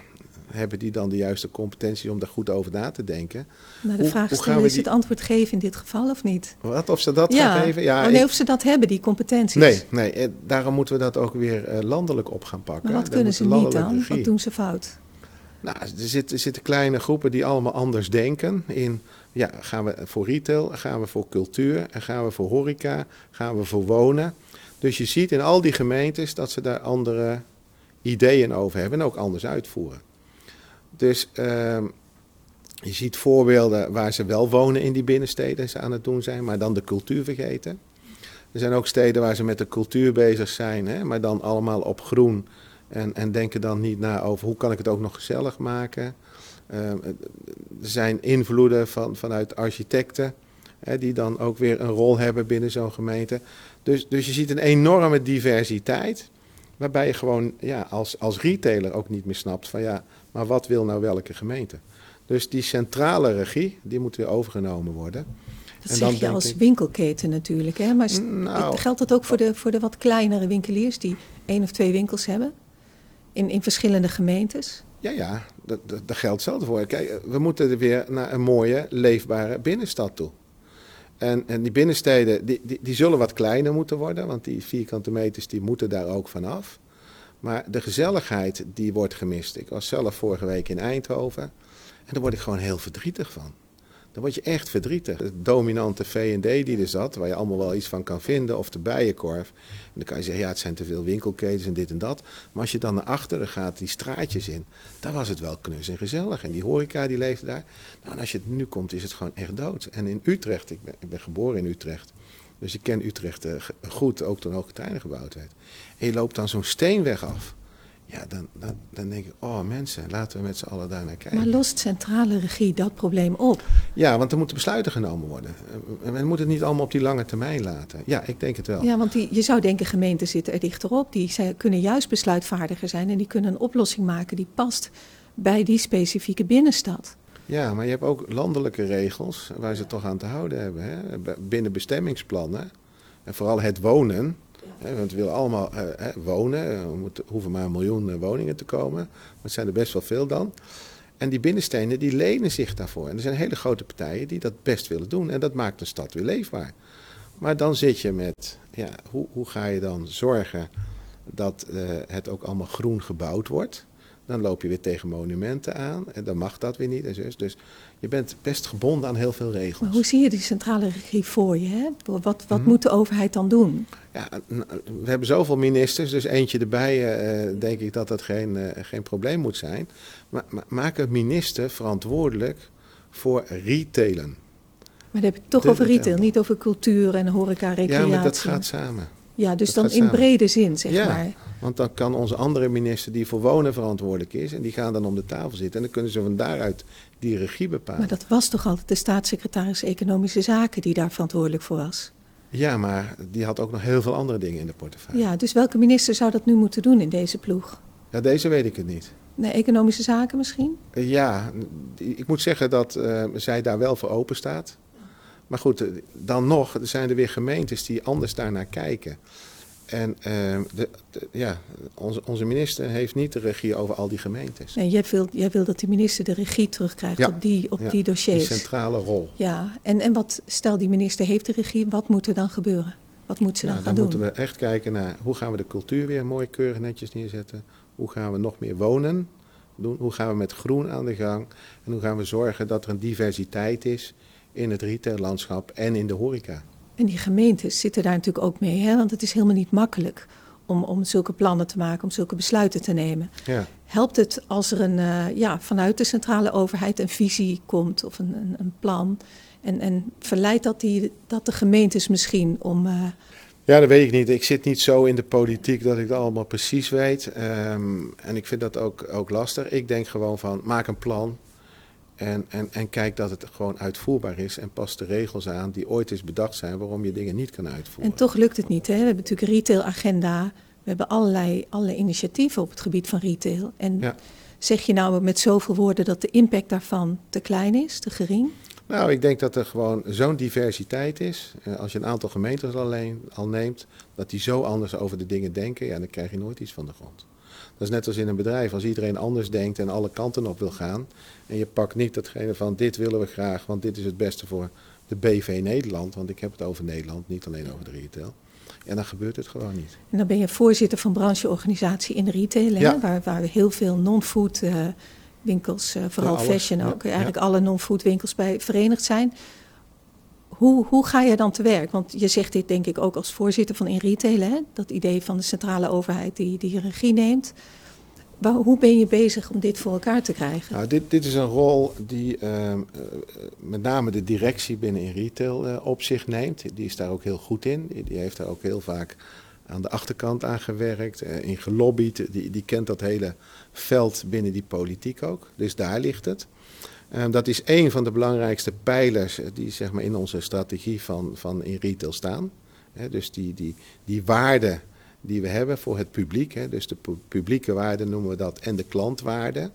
hebben die dan de juiste competentie om daar goed over na te denken? Nou, de hoe, vraag is die... het antwoord geven in dit geval of niet? Wat, of ze dat ja. gaan geven? Ja, oh, nee, ik... of ze dat hebben, die competenties. Nee, nee, daarom moeten we dat ook weer uh, landelijk op gaan pakken. Maar wat kunnen ze niet dan? Regie. Wat doen ze fout? Nou, er zitten, er zitten kleine groepen die allemaal anders denken. In, ja, gaan we voor retail, gaan we voor cultuur, gaan we voor horeca, gaan we voor wonen. Dus je ziet in al die gemeentes dat ze daar andere ideeën over hebben en ook anders uitvoeren. Dus uh, je ziet voorbeelden waar ze wel wonen in die binnensteden, ze aan het doen zijn, maar dan de cultuur vergeten. Er zijn ook steden waar ze met de cultuur bezig zijn, hè, maar dan allemaal op groen. En, en denken dan niet na over hoe kan ik het ook nog gezellig maken. Uh, er zijn invloeden van, vanuit architecten, hè, die dan ook weer een rol hebben binnen zo'n gemeente. Dus, dus je ziet een enorme diversiteit, waarbij je gewoon ja, als, als retailer ook niet meer snapt van ja, maar wat wil nou welke gemeente? Dus die centrale regie, die moet weer overgenomen worden. Dat en zeg je als ik... winkelketen natuurlijk, hè? maar nou, geldt dat ook voor de, voor de wat kleinere winkeliers die één of twee winkels hebben? In, in verschillende gemeentes? Ja, ja, dat, dat, dat geldt hetzelfde voor. Kijk, we moeten weer naar een mooie, leefbare binnenstad toe. En, en die binnensteden, die, die, die, zullen wat kleiner moeten worden, want die vierkante meters die moeten daar ook vanaf. Maar de gezelligheid, die wordt gemist. Ik was zelf vorige week in Eindhoven en daar word ik gewoon heel verdrietig van. Dan word je echt verdrietig. De dominante V&D die er zat, waar je allemaal wel iets van kan vinden, of de bijenkorf. En dan kan je zeggen, ja, het zijn te veel winkelketens en dit en dat. Maar als je dan naar achteren gaat, die straatjes in, dan was het wel knus en gezellig. En die horeca, die leefde daar. Nou, en als je het nu komt, is het gewoon echt dood. En in Utrecht, ik ben, geboren in Utrecht, dus ik ken Utrecht uh, goed, ook toen ook treinen gebouwd werd. En je loopt dan zo'n steenweg af. Ja, dan, dan, dan denk ik, oh mensen, laten we met z'n allen daar naar kijken. Maar lost centrale regie dat probleem op? Ja, want er moeten besluiten genomen worden. We moeten het niet allemaal op die lange termijn laten. Ja, ik denk het wel. Ja, want die, je zou denken, gemeenten zitten er dichterop. Die kunnen juist besluitvaardiger zijn en die kunnen een oplossing maken die past bij die specifieke binnenstad. Ja, maar je hebt ook landelijke regels waar ze toch aan te houden hebben. Hè? Binnen bestemmingsplannen. En vooral het wonen. Want we willen allemaal uh, wonen. Er moeten, hoeven maar een miljoen woningen te komen. Maar het zijn er best wel veel dan. En die binnenstenen die lenen zich daarvoor. En er zijn hele grote partijen die dat best willen doen. En dat maakt een stad weer leefbaar. Maar dan zit je met, ja, hoe, hoe ga je dan zorgen dat uh, het ook allemaal groen gebouwd wordt? Dan loop je weer tegen monumenten aan en dan mag dat weer niet. En dus, dus je bent best gebonden aan heel veel regels. Maar hoe zie je die centrale regie voor je? Hè? Wat, wat hmm. moet de overheid dan doen? Ja, we hebben zoveel ministers, dus eentje erbij uh, denk ik dat dat geen, uh, geen probleem moet zijn. Maar, maak een minister verantwoordelijk voor retailen. Maar dan heb het toch de over retail, niet over cultuur en horeca, recreatie. Ja, maar dat gaat samen. Ja, dus Dat dan in samen. brede zin, zeg Ja. maar. Want dan kan onze andere minister die voor wonen verantwoordelijk is, en die gaan dan om de tafel zitten. En dan kunnen ze van daaruit die regie bepalen. Maar dat was toch altijd de staatssecretaris Economische Zaken die daar verantwoordelijk voor was? Ja, maar die had ook nog heel veel andere dingen in de portefeuille. Ja, dus welke minister zou dat nu moeten doen in deze ploeg? Ja, deze weet ik het niet. De Economische Zaken misschien? Eh, Ja, ik moet zeggen dat eh, zij daar wel voor open staat. Maar goed, eh, dan nog, zijn er weer gemeentes die anders daarnaar kijken. En eh, de, de- ja, onze, onze minister heeft niet de regie over al die gemeentes. Nee, jij wil, jij wil dat de minister de regie terugkrijgt Ja. op die, op Ja, die Die dossiers. centrale rol. Ja, en, en wat, stel die minister heeft de regie, wat moet er dan gebeuren? Wat moet ze dan Nou, gaan dan doen? moeten we echt kijken naar hoe gaan we de cultuur weer mooi keurig netjes neerzetten. Hoe gaan we nog meer wonen doen? Hoe gaan we met groen aan de gang? En hoe gaan we zorgen dat er een diversiteit is in het retaillandschap en in de horeca? En die gemeentes zitten daar natuurlijk ook mee, hè? want het is helemaal niet makkelijk om, om zulke plannen te maken, om zulke besluiten te nemen. Ja. Helpt het als er een, eh, ja, vanuit de centrale overheid een visie komt of een, een, een plan? En, en verleidt dat, die, dat de gemeentes misschien om. eh, Ja, dat weet ik niet. Ik zit niet zo in de politiek dat ik dat allemaal precies weet. Ehm, en ik vind dat ook, ook lastig. Ik denk gewoon van, maak een plan. En, en, en kijk dat het gewoon uitvoerbaar is. En pas de regels aan die ooit eens bedacht zijn waarom je dingen niet kan uitvoeren. en toch lukt het niet. Hè? We hebben natuurlijk een retailagenda. We hebben allerlei, allerlei initiatieven op het gebied van retail. En Ja. zeg je nou met zoveel woorden dat de impact daarvan te klein is, te gering? Nou, ik denk dat er gewoon zo'n diversiteit is. Eh, Als je een aantal gemeentes alleen al neemt, dat die zo anders over de dingen denken, ja, dan krijg je nooit iets van de grond. Dat is net als in een bedrijf. Als iedereen anders denkt en alle kanten op wil gaan, en je pakt niet datgene van dit willen we graag, want dit is het beste voor de BV Nederland, want ik heb het over Nederland, niet alleen over de retail. Ja, dan gebeurt het gewoon niet. En dan ben je voorzitter van brancheorganisatie in de retail, hè? Ja. Waar, waar heel veel non-food eh, winkels, eh, vooral Ja, fashion ook, eigenlijk alle non-food winkels bij verenigd zijn. Hoe, hoe ga je dan te werk? Want je zegt dit denk ik ook als voorzitter van in retail, hè? dat idee van de centrale overheid die, die regie neemt. Hoe ben je bezig om dit voor elkaar te krijgen? Nou, dit, dit is een rol die ehm, eh, met name de directie binnen in retail eh, op zich neemt. Die is daar ook heel goed in. Die, die heeft daar ook heel vaak aan de achterkant aan gewerkt, eh, in gelobbyd. Die, die kent dat hele veld binnen die politiek ook. Dus daar ligt het. Ehm, dat is een van de belangrijkste pijlers eh, die zeg maar, in onze strategie van, van in retail staan. Dus die, die, die waarden die we hebben voor het publiek. Dus de pu- publieke waarde noemen we dat en de klantwaarde.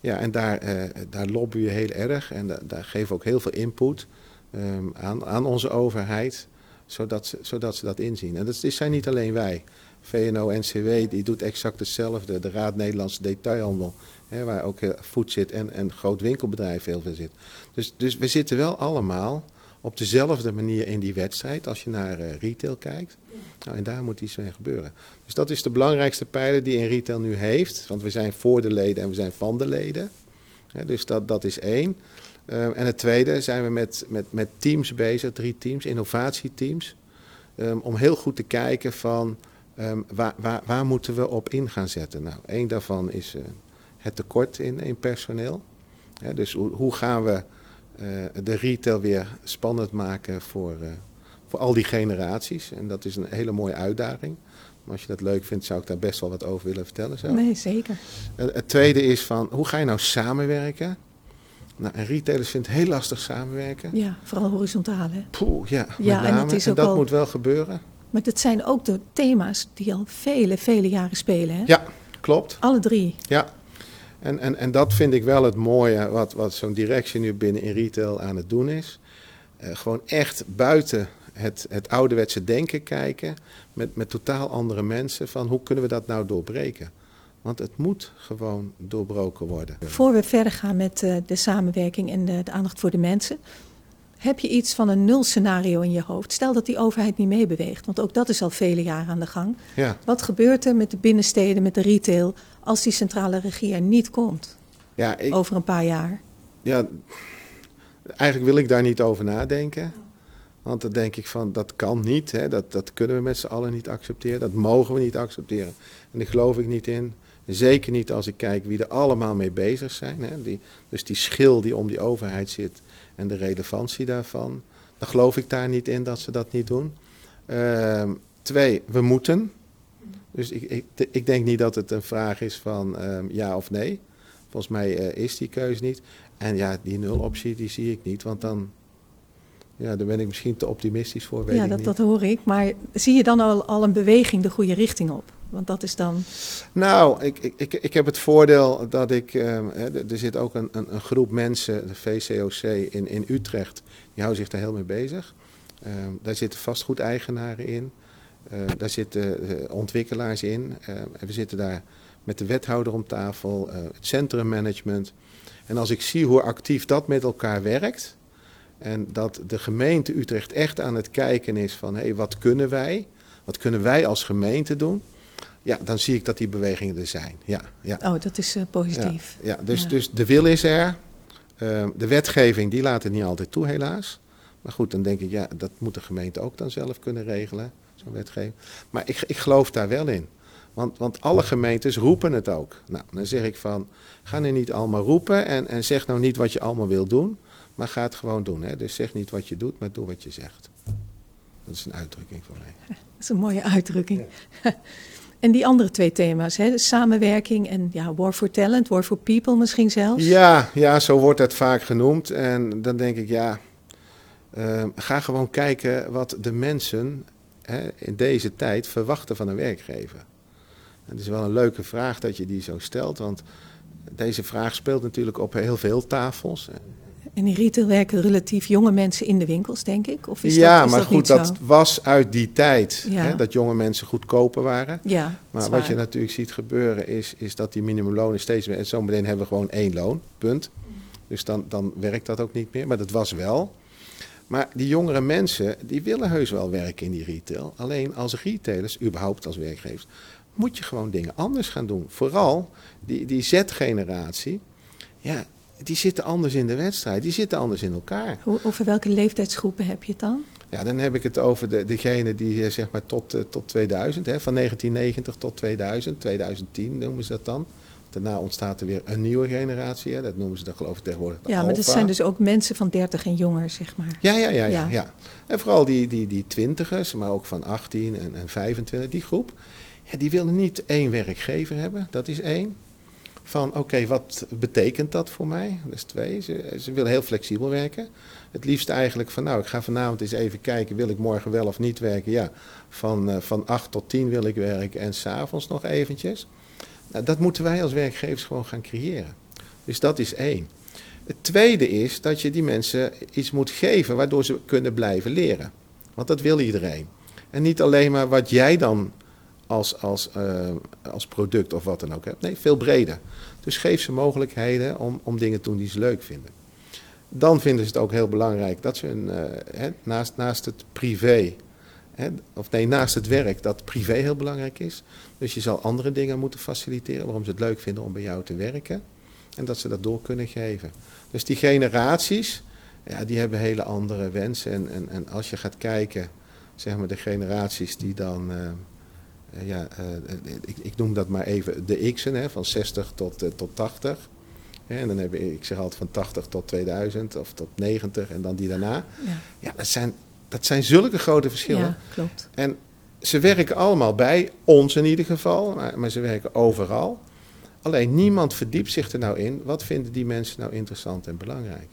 Ja, en daar, eh, daar lobbyen we heel erg en da- daar geven we ook heel veel input ehm, aan, aan onze overheid, zodat ze, zodat ze dat inzien. En dat zijn niet alleen wij. VNO-NCW die doet exact hetzelfde. De Raad Nederlandse Detailhandel, waar ook eh, Food zit en een groot winkelbedrijf heel veel zit. Dus, dus we zitten wel allemaal op dezelfde manier in die wedstrijd als je naar eh, retail kijkt. Nou, en daar moet iets mee gebeuren. Dus dat is de belangrijkste pijler die in retail nu heeft. Want we zijn voor de leden en we zijn van de leden. Dus dat, dat is één. Eh, en het tweede zijn we met, met, met teams bezig, drie teams, innovatieteams. ehm, om heel goed te kijken van ehm, waar, waar, waar moeten we op in gaan zetten. Nou, één daarvan is het tekort in, in personeel. Hè, dus hoe, hoe gaan we eh, de retail weer spannend maken voor, eh, voor al die generaties. En dat is een hele mooie uitdaging. Maar als je dat leuk vindt, zou ik daar best wel wat over willen vertellen. Zo. Nee, zeker. Het het tweede is van, hoe ga je nou samenwerken? Nou, en retailers vinden het heel lastig samenwerken. Ja, vooral horizontaal. Hè? Poeh, ja, Ja, en name. dat al- moet wel gebeuren. Maar dat zijn ook de thema's die al vele, vele jaren spelen. Hè? Ja, klopt. Alle drie. Ja. En, en, en dat vind ik wel het mooie wat, wat zo'n directie nu binnen in retail aan het doen is. Eh, gewoon echt buiten het, het ouderwetse denken kijken. Met, met totaal andere mensen. Van hoe kunnen we dat nou doorbreken? Want het moet gewoon doorbroken worden. Voor we verder gaan met eh, de samenwerking en de, de aandacht voor de mensen. Heb je iets van een nulscenario in je hoofd? Stel dat die overheid niet meebeweegt, want ook dat is al vele jaren aan de gang. Ja, Wat gebeurt er met de binnensteden, met de retail, als die centrale regie er niet komt ja, ik, over een paar jaar? ja, eigenlijk wil ik daar niet over nadenken. Want dan denk ik van, dat kan niet. Hè? Dat, dat kunnen we met z'n allen niet accepteren. Dat mogen we niet accepteren. En daar geloof ik niet in. Zeker niet als ik kijk wie er allemaal mee bezig zijn. Hè? Die, dus die schil die om die overheid zit en de relevantie daarvan. Dan geloof ik daar niet in dat ze dat niet doen. Ehm, twee, we moeten. Dus ik, ik, ik denk niet dat het een vraag is van ehm, ja of nee. Volgens mij eh, is die keuze niet. En ja, die nuloptie die zie ik niet, want dan, ja, daar ben ik misschien te optimistisch voor. Weet ja, ik dat, niet. dat hoor ik. Maar zie je dan al, al een beweging de goede richting op? Want dat is dan. Nou, ik, ik, ik, ik heb het voordeel dat ik. ehm, hè, er zit ook een, een, een groep mensen, de VCOC in, in Utrecht, die houden zich daar heel mee bezig. Ehm, daar zitten vastgoedeigenaren in, Eh, daar zitten eh, ontwikkelaars in. Ehm, en we zitten daar met de wethouder om tafel, eh, het centrummanagement. En als ik zie hoe actief dat met elkaar werkt. En dat de gemeente Utrecht echt aan het kijken is van hé, hey, wat kunnen wij? Wat kunnen wij als gemeente doen? Ja, dan zie ik dat die bewegingen er zijn. Ja, ja. Oh, dat is eh, positief. Ja, ja, dus, Ja. dus de wil is er. Ehm, de wetgeving die laat het niet altijd toe, helaas. Maar goed, dan denk ik, ja, dat moet de gemeente ook dan zelf kunnen regelen, zo'n wetgeving. Maar ik, ik geloof daar wel in. Want, want alle gemeentes roepen het ook. Nou, dan zeg ik van, ga nu niet allemaal roepen en, en zeg nou niet wat je allemaal wil doen. Maar ga het gewoon doen. Hè? Dus zeg niet wat je doet, maar doe wat je zegt. Dat is een uitdrukking voor mij. Dat is een mooie uitdrukking. en die andere twee thema's, hè, samenwerking en ja, War for Talent, War for People misschien zelfs. Ja, ja, zo wordt het vaak genoemd. En dan denk ik, ja, ehm, ga gewoon kijken wat de mensen hè, in deze tijd verwachten van een werkgever. Het is wel een leuke vraag dat je die zo stelt, want deze vraag speelt natuurlijk op heel veel tafels. En in retail werken relatief jonge mensen in de winkels, denk ik. Of is ja, dat, is maar dat goed, dat was uit die tijd Ja. hè, dat jonge mensen goedkoper waren. Ja, Maar wat je natuurlijk ziet gebeuren is, is dat die minimumlonen steeds meer... En zometeen hebben we gewoon één loon, punt. Dus dan, dan werkt dat ook niet meer, maar dat was wel. Maar die jongere mensen, die willen heus wel werken in die retail. Alleen als retailers, überhaupt als werkgevers, moet je gewoon dingen anders gaan doen. Vooral die, die Z-generatie, ja, die zitten anders in de wedstrijd. Die zitten anders in elkaar. Over welke leeftijdsgroepen heb je het dan? Ja, dan heb ik het over de, degene die eh, zeg maar tot, eh, tot 2000, hè, van 1990 tot 2000, 2010 noemen ze dat dan. Daarna ontstaat er weer een nieuwe generatie, hè, dat noemen ze dan geloof ik tegenwoordig Ja, maar dat zijn dus ook mensen van 30 en jonger, zeg maar. Ja, ja, ja, ja, Ja. ja. En vooral die, die, die twintigers, maar ook van 18 en, en 25, die groep. Ja, die willen niet één werkgever hebben, dat is één. Van oké, wat betekent dat voor mij? Dat is twee. Ze, ze willen heel flexibel werken. Het liefst eigenlijk van nou, ik ga vanavond eens even kijken, wil ik morgen wel of niet werken? Ja, van, eh, van 8 tot 10 wil ik werken en s'avonds nog eventjes. Nou, dat moeten wij als werkgevers gewoon gaan creëren. Dus dat is één. Het tweede is dat je die mensen iets moet geven waardoor ze kunnen blijven leren. Want dat wil iedereen. En niet alleen maar wat jij dan als, als, eh, als product of wat dan ook hebt. Nee, veel breder. Dus geef ze mogelijkheden om, om dingen te doen die ze leuk vinden. Dan vinden ze het ook heel belangrijk dat ze een, eh, hè, naast, naast het privé, hè, of nee, naast het werk, dat privé heel belangrijk is. Dus je zal andere dingen moeten faciliteren waarom ze het leuk vinden om bij jou te werken. En dat ze dat door kunnen geven. Dus die generaties, ja, die hebben hele andere wensen. En, en, en als je gaat kijken, zeg maar de generaties die dan, eh, ja, eh, ik, ik noem dat maar even de X'en, hè, van 60 tot, eh, tot 80. Hè, en dan heb ik, ik zeg altijd van 80 tot 2000 of tot 90 en dan die daarna. Ja, Ja, dat zijn, dat zijn zulke grote verschillen. ja klopt. En ze werken allemaal bij, ons in ieder geval, maar, maar ze werken overal. Alleen niemand verdiept zich er nou in, wat vinden die mensen nou interessant en belangrijk.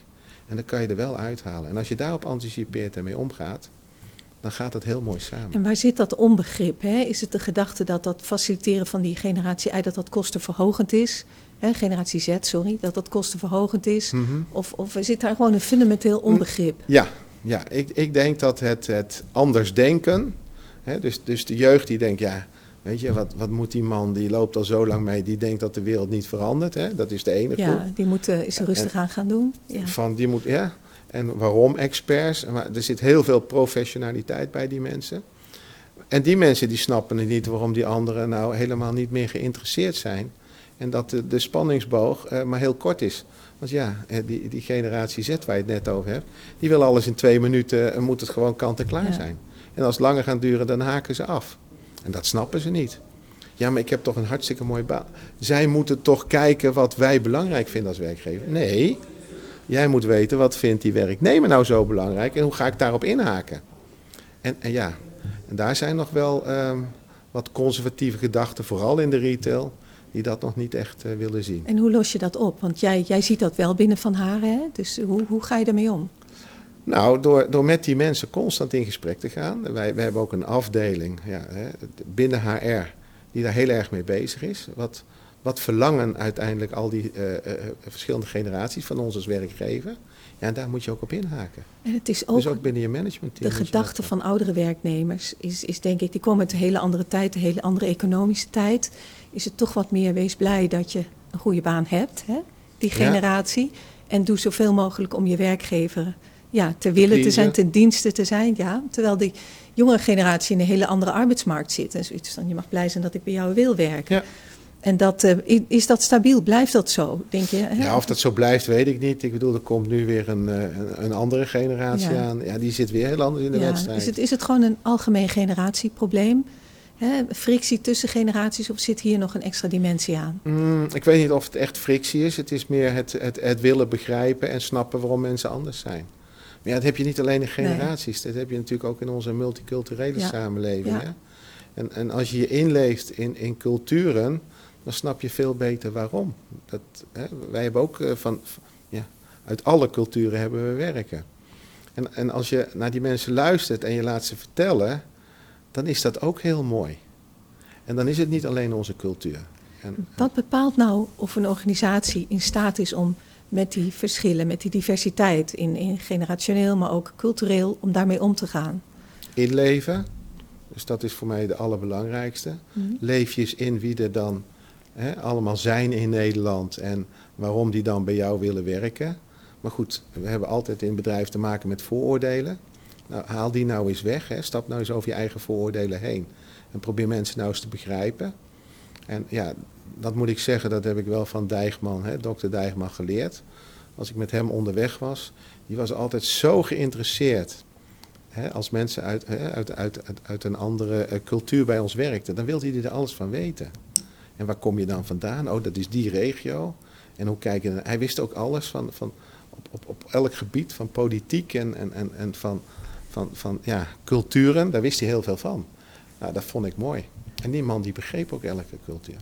En dan kan je er wel uithalen. En als je daarop anticipeert en mee omgaat, dan gaat dat heel mooi samen. En waar zit dat onbegrip? Hè? Is het de gedachte dat dat faciliteren van die generatie I, dat dat kostenverhogend is? Hè, generatie Z, sorry, dat dat kostenverhogend is? Mhm. Of, of zit daar gewoon een fundamenteel onbegrip? Ja, ja ik, ik denk dat het, het anders denken, hè, dus, dus de jeugd die denkt, ja, weet je, wat, wat moet die man, die loopt al zo lang mee, die denkt dat de wereld niet verandert. Hè? Dat is de ene groep. Ja, die moeten eens rustig aan gaan doen. Ja. Van die moet, ja. En waarom experts? Er zit heel veel professionaliteit bij die mensen. En die mensen die snappen het niet waarom die anderen nou helemaal niet meer geïnteresseerd zijn. En dat de, de spanningsboog eh, maar heel kort is. Want ja, eh, die, die generatie Z waar je het net over hebt, die wil alles in twee minuten, en moet het gewoon kant en klaar Ja. zijn. En als het langer gaat duren, dan haken ze af. En dat snappen ze niet. Ja, maar ik heb toch een hartstikke mooie baan. Zij moeten toch kijken wat wij belangrijk vinden als werkgever. Nee, jij moet weten wat vindt die werknemer nou zo belangrijk en hoe ga ik daarop inhaken. En, en ja, En daar zijn nog wel ehm, wat conservatieve gedachten, vooral in de retail, die dat nog niet echt eh, willen zien. En hoe los je dat op? Want jij, jij ziet dat wel binnen Van Haren, hè? dus hoe, hoe ga je daarmee om? Nou, door, door met die mensen constant in gesprek te gaan. Wij, wij hebben ook een afdeling ja, hè, binnen HR die daar heel erg mee bezig is. Wat, wat verlangen uiteindelijk al die uh, uh, verschillende generaties van ons als werkgever? Ja, en daar moet je ook op inhaken. En het is ook, dus ook binnen je managementteam. De gedachte van oudere werknemers is, is denk ik, die komen uit een hele andere tijd, een hele andere economische tijd. Is het toch wat meer, wees blij dat je een goede baan hebt, hè? die generatie. Ja. En doe zoveel mogelijk om je werkgever ja, ter wille te zijn, ten dienste te zijn. Ja. Terwijl die jongere generatie in een hele andere arbeidsmarkt zit. En zoiets van, je mag blij zijn dat ik bij jou wil werken. Ja. En dat, uh, is dat stabiel? Blijft dat zo, denk je? Hè? Ja, of dat zo blijft, weet ik niet. Ik bedoel, er komt nu weer een, een, een andere generatie ja. aan. Ja, die zit weer heel anders in de ja. wedstrijd. Is het, is het gewoon een algemeen generatieprobleem? Hè? Frictie tussen generaties of zit hier nog een extra dimensie aan? Mm, ik weet niet of het echt frictie is. Het is meer het, het, het willen begrijpen en snappen waarom mensen anders zijn. Maar ja, dat heb je niet alleen in generaties. Nee. Dat heb je natuurlijk ook in onze multiculturele ja. samenleving. Hè? En, en als je je inleeft in, in culturen dan snap je veel beter waarom. Dat, hè, wij hebben ook uh, van, ja, uit alle culturen hebben we werken. En, en als je naar die mensen luistert en je laat ze vertellen, dan is dat ook heel mooi. En dan is het niet alleen onze cultuur. En, Wat bepaalt nou of een organisatie in staat is om met die verschillen, met die diversiteit, in, in generationeel, maar ook cultureel, om daarmee om te gaan? Inleven. Dus dat is voor mij de allerbelangrijkste. Mm. Leef je eens in wie er dan Hè, allemaal zijn in Nederland en waarom die dan bij jou willen werken. Maar goed, we hebben altijd in bedrijf te maken met vooroordelen. Nou, haal die nou eens weg. Hè. Stap nou eens over je eigen vooroordelen heen. En probeer mensen nou eens te begrijpen. En ja, dat moet ik zeggen, dat heb ik wel van Dijgman, hè, dokter Dijgman, geleerd. Als ik met hem onderweg was, die was altijd zo geïnteresseerd. Hè, als mensen uit, hè, uit, uit, uit, een andere uh, cultuur bij ons werkten, dan wilde hij er alles van weten. En waar kom je dan vandaan? Oh, dat is die regio. En hoe kijk je Hij wist ook alles van, van op, op, op elk gebied van politiek en, en, en, en van, van, van ja, culturen. Daar wist hij heel veel van. Nou, dat vond ik mooi. En die man die begreep ook elke cultuur.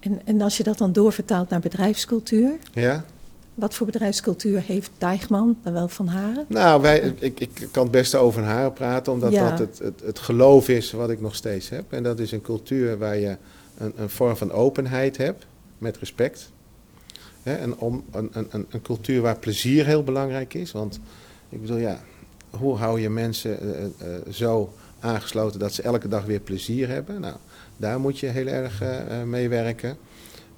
En, en als je dat dan doorvertaalt naar bedrijfscultuur? Ja. Wat voor bedrijfscultuur heeft Dijgman, dan wel Van Haren? Nou, wij, ik, ik kan het beste over Haren praten, omdat ja. dat het, het, het geloof is wat ik nog steeds heb. En dat is een cultuur waar je een, vorm van openheid hebt, met respect. Hè, en om, een, een, een, cultuur waar plezier heel belangrijk is. Want ik bedoel, ja, hoe hou je mensen uh, uh, zo aangesloten dat ze elke dag weer plezier hebben? Nou, daar moet je heel erg uh, mee werken.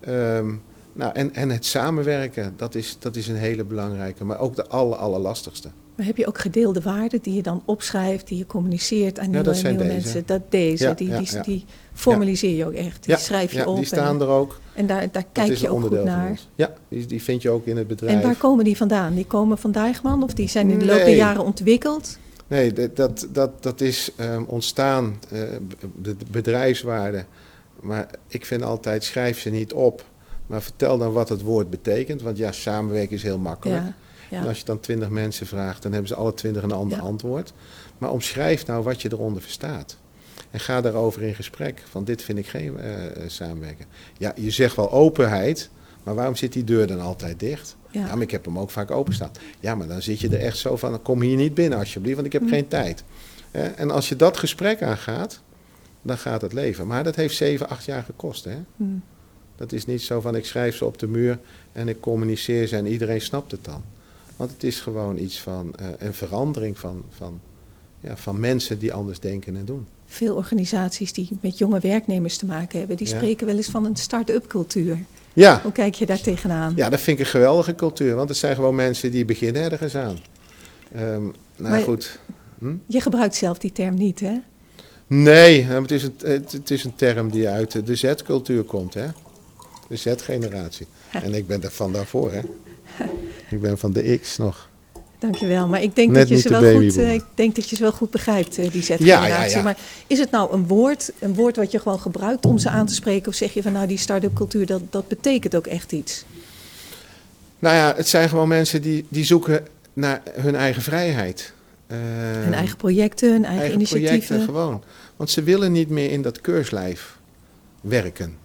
Um, nou, en, en het samenwerken, dat is, dat is een hele belangrijke, maar ook de aller, allerlastigste. Maar heb je ook gedeelde waarden die je dan opschrijft, die je communiceert aan nieuwe, ja, nieuwe mensen? Dat deze, ja, die, ja, die, die, formuliseer je ook echt. Die schrijf je op. die staan en, er ook. En daar, daar kijk je ook goed naar. Ja, die, die vind je ook in het bedrijf. En waar komen die vandaan? Die komen van Dijgman of die zijn in de loop der jaren ontwikkeld? Nee, dat, dat, dat is um, ontstaan, uh, de bedrijfswaarde. Maar ik vind altijd, schrijf ze niet op. Maar vertel dan wat het woord betekent. Want ja, samenwerken is heel makkelijk. Ja. Ja. En als je dan twintig mensen vraagt, dan hebben ze alle twintig een ander ja. antwoord. Maar omschrijf nou wat je eronder verstaat. En ga daarover in gesprek. Van dit vind ik geen uh, samenwerken. Ja, je zegt wel openheid, maar waarom zit die deur dan altijd dicht? Ja. ja. maar ik heb hem ook vaak openstaan. Ja, maar dan zit je er echt zo van, kom hier niet binnen alsjeblieft, want ik heb hm. geen tijd. En als je dat gesprek aangaat, dan gaat het leven. Maar dat heeft zeven, acht jaar gekost. Hè? Hm. Dat is niet zo van, ik schrijf ze op de muur en ik communiceer ze en iedereen snapt het dan. Want het is gewoon iets van uh, een verandering van, van, ja, van mensen die anders denken en doen. Veel organisaties die met jonge werknemers te maken hebben, die ja. spreken wel eens van een start-up cultuur. Ja. Hoe kijk je daar tegenaan? Ja, dat vind ik een geweldige cultuur, want het zijn gewoon mensen die beginnen ergens aan. Um, nou maar goed. Hm? Je gebruikt zelf die term niet, hè? Nee, het is een, het is een term die uit de Z-cultuur komt, hè? De Z-generatie. En ik ben er van daarvoor, hè? Ik ben van de X nog. Dankjewel, maar ik denk, dat je, ze wel goed, uh, ik denk dat je ze wel goed begrijpt, uh, die Z-generatie. Ja, ja, ja. Maar is het nou een woord, een woord wat je gewoon gebruikt om ze aan te spreken? Of zeg je van nou, die start-up cultuur, dat, dat betekent ook echt iets? Nou ja, het zijn gewoon mensen die, die zoeken naar hun eigen vrijheid. Uh, hun eigen projecten, hun eigen, eigen initiatieven. Projecten, gewoon. Want ze willen niet meer in dat keurslijf werken.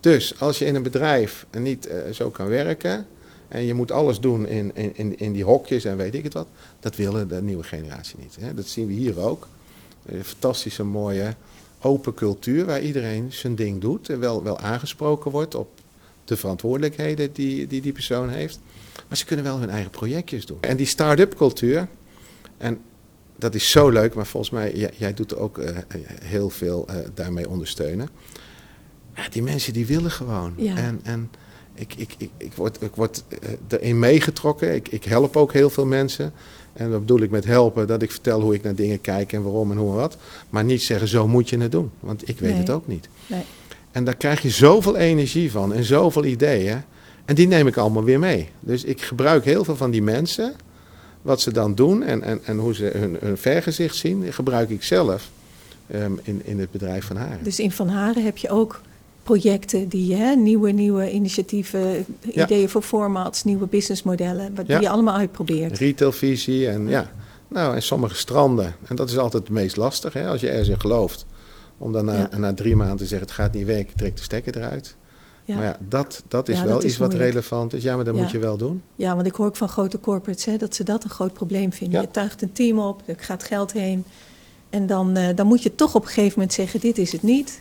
Dus als je in een bedrijf niet zo kan werken en je moet alles doen in, in, in die hokjes en weet ik het wat, dat willen de nieuwe generatie niet. Hè. Dat zien we hier ook. Een fantastische, mooie, open cultuur waar iedereen zijn ding doet en wel, wel aangesproken wordt op de verantwoordelijkheden die, die die persoon heeft. Maar ze kunnen wel hun eigen projectjes doen. En die start-up cultuur, en dat is zo leuk, maar volgens mij, jij, jij doet ook uh, heel veel uh, daarmee ondersteunen. Ja, die mensen die willen gewoon. Ja. En, en ik, ik, ik, ik word, ik word uh, erin meegetrokken. Ik, ik help ook heel veel mensen. En dat bedoel ik met helpen, dat ik vertel hoe ik naar dingen kijk en waarom en hoe en wat. Maar niet zeggen, zo moet je het doen. Want ik weet Nee. het ook niet. Nee. En daar krijg je zoveel energie van en zoveel ideeën. En die neem ik allemaal weer mee. Dus ik gebruik heel veel van die mensen. Wat ze dan doen en, en, en hoe ze hun, hun vergezicht zien, gebruik ik zelf ehm, in, in het bedrijf van Haren. Dus in Van Haren heb je ook projecten die hè, nieuwe, nieuwe initiatieven, Ja. ideeën voor formats, nieuwe businessmodellen, wat die je allemaal uitprobeert. Retailvisie en ja. Nou, en sommige stranden. En dat is altijd het meest lastig, hè, als je ergens in gelooft. Om dan na, drie maanden te zeggen, het gaat niet werken, trek de stekker eruit. Ja. Maar ja, dat, dat is Ja, wel dat is iets wat relevant is. Ja, maar dat Ja. moet je wel doen. Ja, want ik hoor ook van grote corporates hè, dat ze dat een groot probleem vinden. Je tuigt een team op, er gaat geld heen. En dan, eh, dan moet je toch op een gegeven moment zeggen, dit is het niet.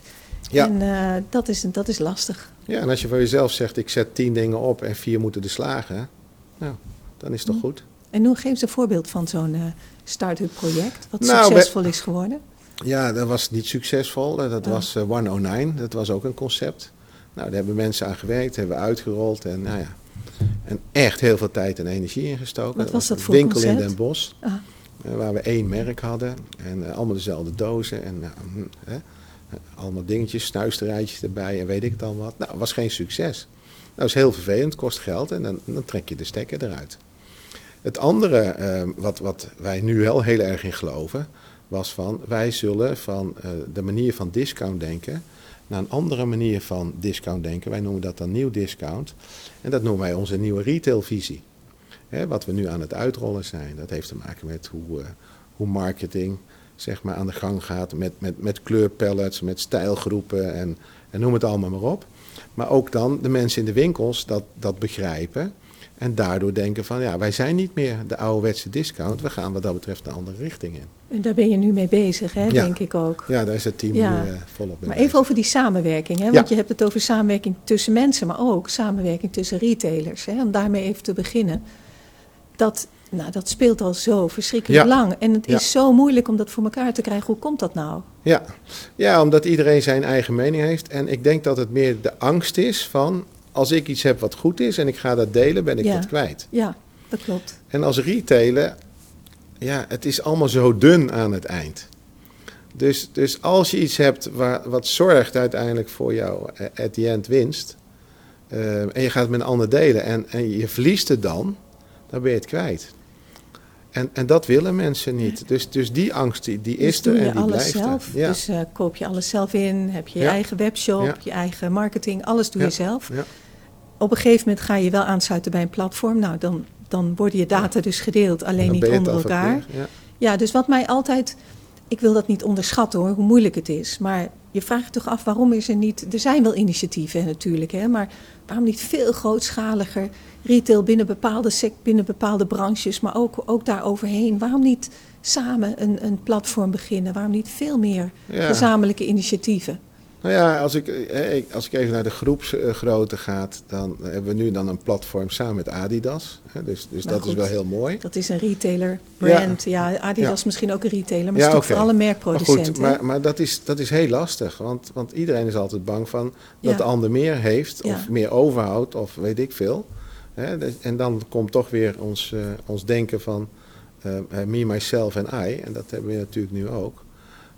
Ja. En eh, dat, is, dat is lastig. Ja, en als je voor jezelf zegt, ik zet tien dingen op en vier moeten er slagen. Nou, dan is het toch goed. En nu geef eens een voorbeeld van zo'n eh start-up project, wat Nou, succesvol is geworden. Ja, dat was niet succesvol. Eh, Dat Oh. was eh, 109. Dat was ook een concept. Nou, daar hebben mensen aan gewerkt, hebben we uitgerold. En nou ja, en echt heel veel tijd en energie ingestoken. Wat was dat voor winkel in? Den Bosch. Ah, waar we één merk hadden. En allemaal dezelfde dozen. En nou, hm, hè, allemaal dingetjes, snuisterijtjes erbij en weet ik het dan wat. Nou, was geen succes. Dat is heel vervelend, kost geld en dan, dan trek je de stekker eruit. Het andere eh, wat, wat wij nu wel heel erg in geloven, was van wij zullen van eh, de manier van discount denken naar een andere manier van discount denken. Wij noemen dat dan nieuw discount. En dat noemen wij onze nieuwe retailvisie. Hè, wat we nu aan het uitrollen zijn, dat heeft te maken met hoe, eh, hoe marketing zeg maar, aan de gang gaat. Met, met, met kleurpallets, met stijlgroepen en, en noem het allemaal maar op. Maar ook dan de mensen in de winkels dat, dat begrijpen. En daardoor denken van ja, wij zijn niet meer de ouderwetse discount. We gaan wat dat betreft een andere richting in. en daar ben je nu mee bezig, hè, Ja. denk ik ook. Ja, daar is het team Ja. nu eh, volop mee Maar bezig. even over die samenwerking. Hè? Ja. Want je hebt het over samenwerking tussen mensen, maar ook samenwerking tussen retailers. Hè? Om daarmee even te beginnen. Dat, nou, dat speelt al zo verschrikkelijk Ja. lang. En het Ja. is zo moeilijk om dat voor elkaar te krijgen. Hoe komt dat nou? Ja. ja, omdat iedereen zijn eigen mening heeft. En ik denk dat het meer de angst is van... als ik iets heb wat goed is en ik ga dat delen, ben ik Ja. dat kwijt. Ja, dat klopt. En als retailer, ja, het is allemaal zo dun aan het eind. Dus, dus als je iets hebt waar, wat zorgt uiteindelijk voor jouw eh, at the end winst... eh, en je gaat het met een ander delen en, en je verliest het dan... dan ben je het kwijt. En, en dat willen mensen niet. Dus, dus die angst die, die is dus doe er je en die alles blijft zelf. Ja. Dus eh, koop je alles zelf in. Heb je je Ja. eigen webshop, Ja. je eigen marketing. Alles doe je zelf. Ja. Op een gegeven moment ga je wel aansluiten bij een platform. Nou, dan, dan worden je data dus gedeeld, alleen niet onder elkaar. Ja, dus wat mij altijd. Ik wil dat niet onderschatten hoor, hoe moeilijk het is. Maar je vraagt je toch af waarom is er niet. Er zijn wel initiatieven natuurlijk, hè, maar waarom niet veel grootschaliger retail binnen bepaalde, sec, binnen bepaalde branches, maar ook, ook daar overheen? Waarom niet samen een, een platform beginnen? Waarom niet veel meer Ja. gezamenlijke initiatieven? Nou ja, als ik, eh, ik- als ik even naar de groepsgrootte ga, dan hebben we nu dan een platform samen met Adidas. Dus, dus Nou, dat is wel heel mooi. Dat is een retailer brand. Ja, Adidas Ja. misschien ook een retailer, maar Ja, is vooral een Maar goed, maar, maar dat, is, dat is heel lastig. Want, want iedereen is altijd bang van dat de ander meer heeft of meer overhoudt of weet ik veel. En dan komt toch weer ons, eh, ons denken van eh, me, myself en I. En dat hebben we natuurlijk nu ook.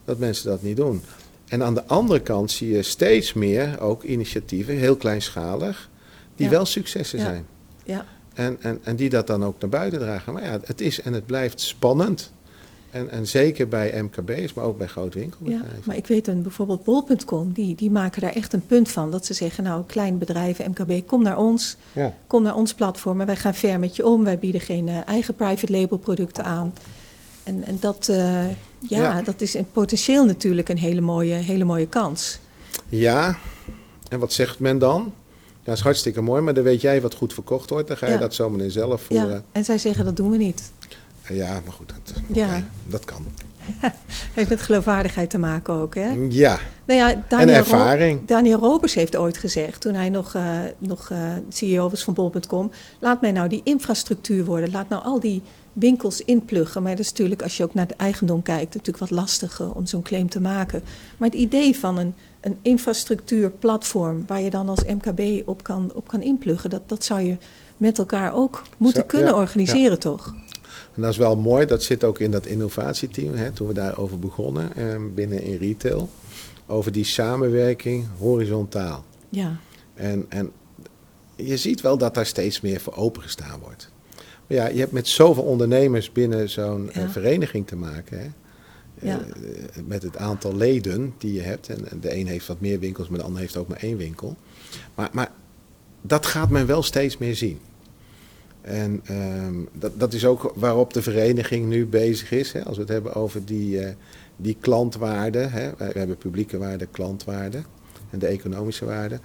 Dat mensen dat niet doen. En aan de andere kant zie je steeds meer ook initiatieven, heel kleinschalig, die Ja. wel successen Ja. zijn. ja. En, en, en die dat dan ook naar buiten dragen. Maar ja, het is en het blijft spannend. En, en zeker bij MKB's, maar ook bij grote Ja, winkelbedrijven. maar ik weet een, bijvoorbeeld bol.com, die, die maken daar echt een punt van. Dat ze zeggen, nou, klein bedrijven, MKB, kom naar ons. Ja. Kom naar ons platform en wij gaan ver met je om. Wij bieden geen eh, eigen private label producten aan. En, en dat, eh, Ja, Ja. dat is in potentieel natuurlijk een hele mooie, hele mooie kans. Ja, en wat zegt men dan? Ja, dat is hartstikke mooi, maar dan weet jij wat goed verkocht wordt. Dan ga je Ja. dat zometeen zelf voeren. Ja, en zij zeggen dat doen we niet. Ja, maar goed, dat, Ja. dat kan. Heeft met geloofwaardigheid te maken ook, hè? Ja, Nou ja, en Daniel, Ro- ervaring. Daniel Robers heeft ooit gezegd, toen hij nog, eh, nog eh, CEO was van bol.com, laat mij nou die infrastructuur worden. Laat nou al die winkels inpluggen. Maar dat is natuurlijk, als je ook naar de eigendom kijkt, natuurlijk wat lastiger om zo'n claim te maken. Maar het idee van een, een infrastructuurplatform waar je dan als MKB op kan, op kan inpluggen, dat, dat zou je met elkaar ook moeten Zo, kunnen ja, organiseren, toch? En dat is wel mooi, dat zit ook in dat innovatieteam, hè, toen we daarover begonnen eh, binnen in retail. Over die samenwerking horizontaal. Ja, En, en je ziet wel dat daar steeds meer voor opengestaan wordt. Maar ja, je hebt met zoveel ondernemers binnen zo'n eh, Ja. vereniging te maken. Hè? Ja. Eh, met het aantal leden die je hebt. En de een heeft wat meer winkels, maar de ander heeft ook maar één winkel. Maar, maar dat gaat men wel steeds meer zien. En ehm, dat, dat is ook waarop de vereniging nu bezig is. Hè? Als we het hebben over die, eh, die klantwaarde. Hè? We hebben publieke waarde, klantwaarde en de economische waarde.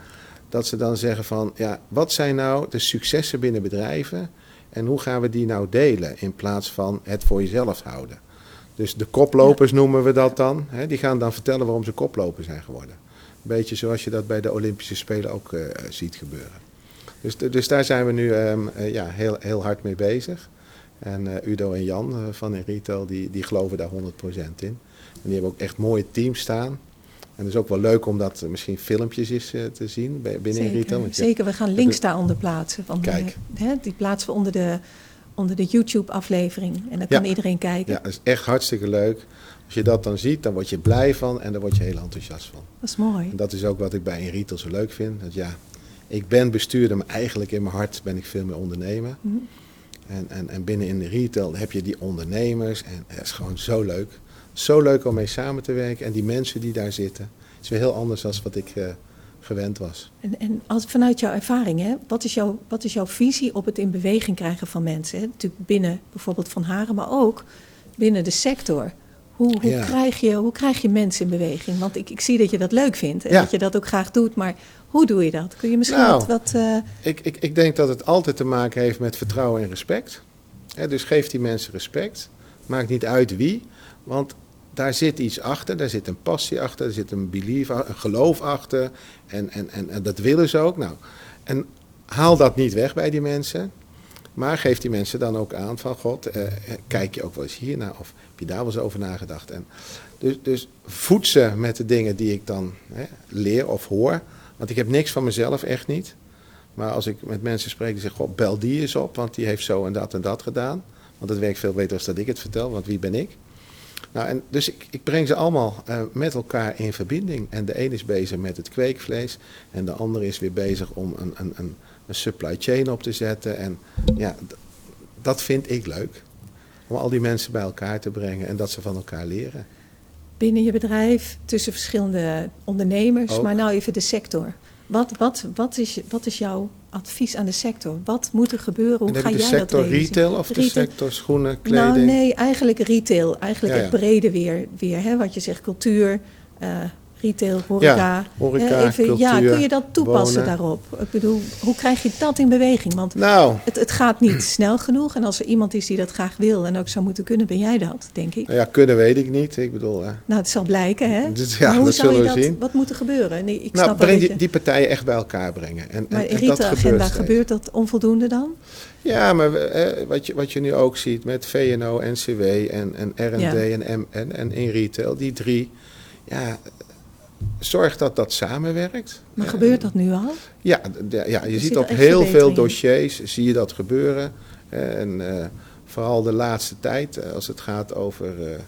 Dat ze dan zeggen van, ja, wat zijn nou de successen binnen bedrijven en hoe gaan we die nou delen in plaats van het voor jezelf houden. Dus de koplopers noemen we dat dan. Hè? Die gaan dan vertellen waarom ze koploper zijn geworden. Een beetje zoals je dat bij de Olympische Spelen ook eh, ziet gebeuren. Dus, dus daar zijn we nu ehm, eh, ja, heel, heel hard mee bezig. En eh, Udo en Jan eh, van in Retail, die, die geloven daar 100% in. En die hebben ook echt mooie teams staan. En het is ook wel leuk om dat misschien filmpjes is te zien bij- binnen in Retail. zeker. want zeker. We gaan links daaronder plaatsen. Van, Kijk. hè, die plaatsen we onder de, onder de YouTube-aflevering. En dan Ja. kan iedereen kijken. Ja, dat is echt hartstikke leuk. Als je dat dan ziet, dan word je blij van en daar word je heel enthousiast van. Dat is mooi. En dat is ook wat ik bij Retail zo leuk vind. Dat ja, ik ben bestuurder, maar eigenlijk in mijn hart ben ik veel meer ondernemer. Mhm. En, en, en binnen in de retail heb je die ondernemers en het is gewoon zo leuk. Zo leuk om mee samen te werken en die mensen die daar zitten. Het is weer heel anders dan wat ik eh, gewend was. En, en als, vanuit jouw ervaring, hè, wat, is jouw, wat is jouw visie op het in beweging krijgen van mensen? Hè? Natuurlijk binnen bijvoorbeeld Van Haren, maar ook binnen de sector. Hoe, hoe, Ja. krijg, je, hoe krijg je mensen in beweging? Want ik, ik zie dat je dat leuk vindt en Ja. dat je dat ook graag doet. Maar hoe doe je dat? Kun je misschien Nou, wat... wat eh, Ik, ik, ik denk dat het altijd te maken heeft met vertrouwen en respect. Dus geef die mensen respect. Maakt niet uit wie, want daar zit iets achter. Daar zit een passie achter, er zit een belief, een geloof achter. En, en, en, en dat willen ze ook. Nou, en haal dat niet weg bij die mensen. Maar geef die mensen dan ook aan van God, eh, kijk je ook wel eens hier naar of heb je daar wel eens over nagedacht? En dus, dus voed ze met de dingen die ik dan hè, leer of hoor. Want ik heb niks van mezelf, echt niet. Maar als ik met mensen spreek, die zeggen, goh, bel die eens op, want die heeft zo en dat en dat gedaan. Want dat werkt veel beter als dat ik het vertel, want wie ben ik? Nou, en dus ik, ik breng ze allemaal eh, met elkaar in verbinding. En de een is bezig met het kweekvlees en de ander is weer bezig om een, een, een, een supply chain op te zetten. En ja, dat vind ik leuk. Om al die mensen bij elkaar te brengen en dat ze van elkaar leren. Binnen je bedrijf, tussen verschillende ondernemers, Ook. maar nou even de sector. Wat, wat, wat, is, wat is jouw advies aan de sector? Wat moet er gebeuren? Hoe ga heb je de jij sector dat retail of de sector schoenen, kleding? Nou nee, eigenlijk retail. Eigenlijk Ja, het brede weer, weer hè? wat je zegt, cultuur, eh, retail, horeca. Ja, horeca, Hè, even, ja, kun je dat toepassen wonen. daarop? Ik bedoel, hoe krijg je dat in beweging? Want Nou, het, het gaat niet snel genoeg. En als er iemand is die dat graag wil en ook zou moeten kunnen, ben jij dat, denk ik. nou ja, kunnen weet ik niet. Ik bedoel, eh, Nou, het zal blijken, hè? Dus ja, Maar hoe dat zou je zullen dat, zien. Wat moet er gebeuren? Nee, ik nou, snap breng die, je- die partijen echt bij elkaar brengen. En, Maar en, in dat retailagenda gebeurt steeds. gebeurt dat onvoldoende dan? Ja, maar eh, wat, je, wat je nu ook ziet met VNO, NCW en, en R&D Ja. en, M, en, en in retail, die drie, ja, zorg dat dat samenwerkt. Maar gebeurt dat nu al? Ja, ja, je Je ziet op heel veel dossiers, zie je dat gebeuren. En eh, vooral de laatste tijd, eh, als het gaat over eh,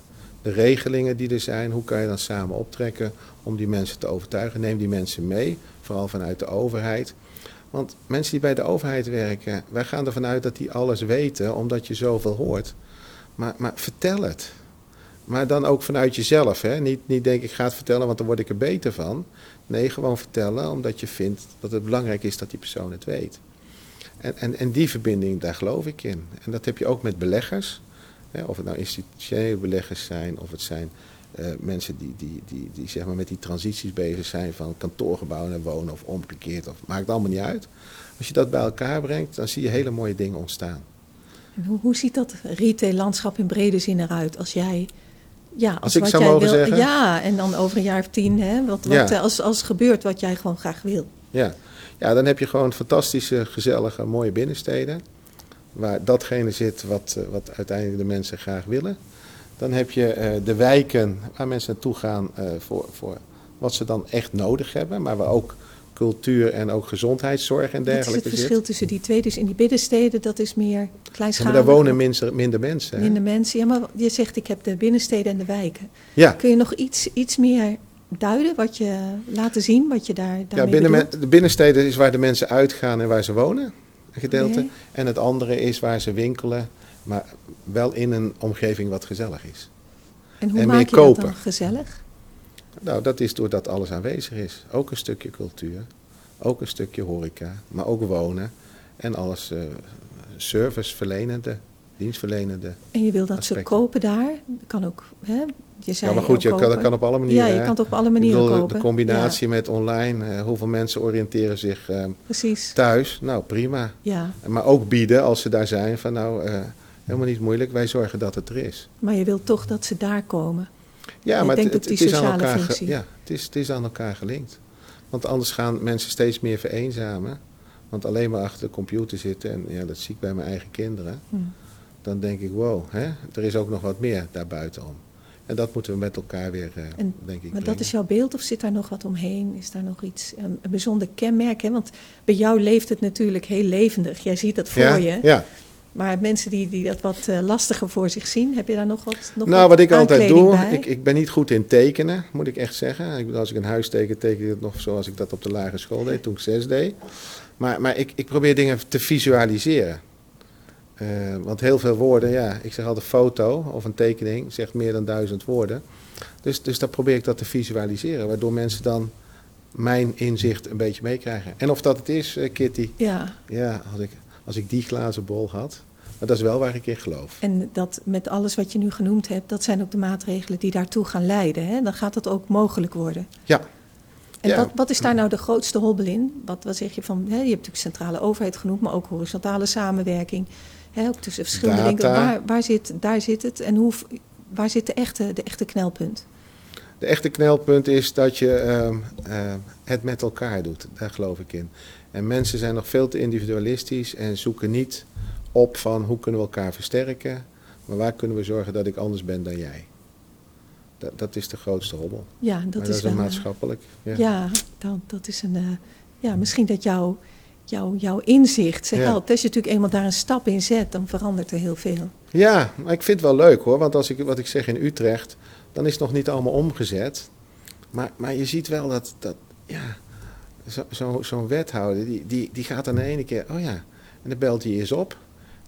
de regelingen die er zijn, hoe kan je dan samen optrekken om die mensen te overtuigen? Neem die mensen mee, vooral vanuit de overheid. Want mensen die bij de overheid werken, wij gaan ervan uit dat die alles weten, omdat je zoveel hoort. Maar, maar vertel het. Maar dan ook vanuit jezelf. Hè? Niet, niet denk ik ga het vertellen, want dan word ik er beter van. Nee, gewoon vertellen, omdat je vindt dat het belangrijk is dat die persoon het weet. En, en, en die verbinding, daar geloof ik in. En dat heb je ook met beleggers. Hè, of het nou institutionele beleggers zijn, of het zijn eh, mensen die, die, die, die zeg maar met die transities bezig zijn van kantoorgebouw naar wonen of omgekeerd. Of, maakt allemaal niet uit. Als je dat bij elkaar brengt, dan zie je hele mooie dingen ontstaan. Hoe, hoe ziet dat retail-landschap in brede zin eruit als jij... Ja, als, Als ik wat zou jij mogen wil, zeggen? Ja, en dan over een jaar of tien, hè, wat, wat, Ja. eh, als, als gebeurt wat jij gewoon graag wil. Ja. ja, dan heb je gewoon fantastische, gezellige, mooie binnensteden. Waar datgene zit wat, eh, wat uiteindelijk de mensen graag willen. Dan heb je eh, de wijken waar mensen naartoe gaan voor, voor wat ze dan echt nodig hebben. Maar waar ook cultuur en ook gezondheidszorg en Wat is het dergelijke verschil zit. tussen die twee? Dus in die binnensteden, dat is meer Ja, maar kleinschalig. daar wonen minder, minder mensen. hè? minder mensen. Ja, maar je zegt ik heb de binnensteden en de wijken. Ja, Kun je nog iets, iets meer duiden, wat je laten zien, wat je daar ja binnen, de binnensteden is waar de mensen uitgaan en waar ze wonen. Een gedeelte. En het andere is waar ze winkelen. Maar wel in een omgeving wat gezellig is. En hoe en maak meer je dat kopen. dan gezellig? Nou, dat is doordat alles aanwezig is. Ook een stukje cultuur, ook een stukje horeca, maar ook wonen en alles eh serviceverlenende, dienstverlenende. En je wil dat ze kopen daar. Kan ook, hè? Je zei ja, maar goed, je kan, dat kan op alle manieren. Ja, je hè. kan het op alle manieren bedoel, kopen. De combinatie met online, eh, hoeveel mensen oriënteren zich eh, Ja, precies. thuis? Nou, prima. Ja, Maar ook bieden als ze daar zijn van nou, eh, helemaal niet moeilijk, wij zorgen dat het er is. maar je wilt toch dat ze daar komen. Ja, maar het, op die het is aan elkaar ge- ja, het is, het is aan elkaar gelinkt. Want anders gaan mensen steeds meer vereenzamen. Want alleen maar achter de computer zitten, en ja, dat zie ik bij mijn eigen kinderen. Hm. Dan denk ik, wow, hè, er is ook nog wat meer daarbuitenom. En dat moeten we met elkaar weer, eh, En- denk ik, Maar dat is jouw beeld of zit daar nog wat omheen? Is daar nog iets, een, een bijzonder kenmerk? Hè? Want bij jou leeft het natuurlijk heel levendig. Jij ziet dat voor ja? je. Ja. Maar mensen die, die dat wat eh, lastiger voor zich zien, heb je daar nog wat nog Nou, wat ik altijd doe, bij? ik, ik ben niet goed in tekenen, moet ik echt zeggen. Ik, als ik een huis teken, teken ik het nog zoals ik dat op de lagere school deed, toen ik zes deed. Maar, maar ik, ik probeer dingen te visualiseren. Eh, want heel veel woorden, ja, ik zeg altijd foto of een tekening, zegt meer dan duizend woorden. Dus, dus dan probeer ik dat te visualiseren, waardoor mensen dan mijn inzicht een beetje meekrijgen. En of dat het is, eh, Kitty, Ja, ja, als ik, als ik die glazen bol had. Maar dat is wel waar ik in geloof. en dat met alles wat je nu genoemd hebt, dat zijn ook de maatregelen die daartoe gaan leiden. Hè? Dan gaat dat ook mogelijk worden. Ja. En Ja. wat, wat is daar nou de grootste hobbel in? Wat, wat zeg je van, hè, je hebt natuurlijk centrale overheid genoemd, maar ook horizontale samenwerking. Hè, ook tussen verschillende dingen. Waar, waar zit, daar zit het en hoe, waar zit de echte, de echte knelpunt? De echte knelpunt is dat je ehm, ehm, het met elkaar doet. Daar geloof ik in. En mensen zijn nog veel te individualistisch en zoeken niet op van hoe kunnen we elkaar versterken, maar waar kunnen we zorgen dat ik anders ben dan jij. Dat, dat is de grootste hobbel. Ja, dat maar dat is is wel... een eh, maatschappelijk. Ja. Ja, dan, dat is een. eh, ja, misschien dat jouw jouw jouw inzicht ze Ja. helpt. Als je natuurlijk eenmaal daar een stap in zet, dan verandert er heel veel. Ja, maar ik vind het wel leuk hoor. Want als ik, wat ik zeg in Utrecht, dan is het nog niet allemaal omgezet. Maar, maar je ziet wel dat, dat ja, zo- zo- zo'n wethouder, die, die, die gaat dan de ene keer, oh ja, en dan belt hij eens op.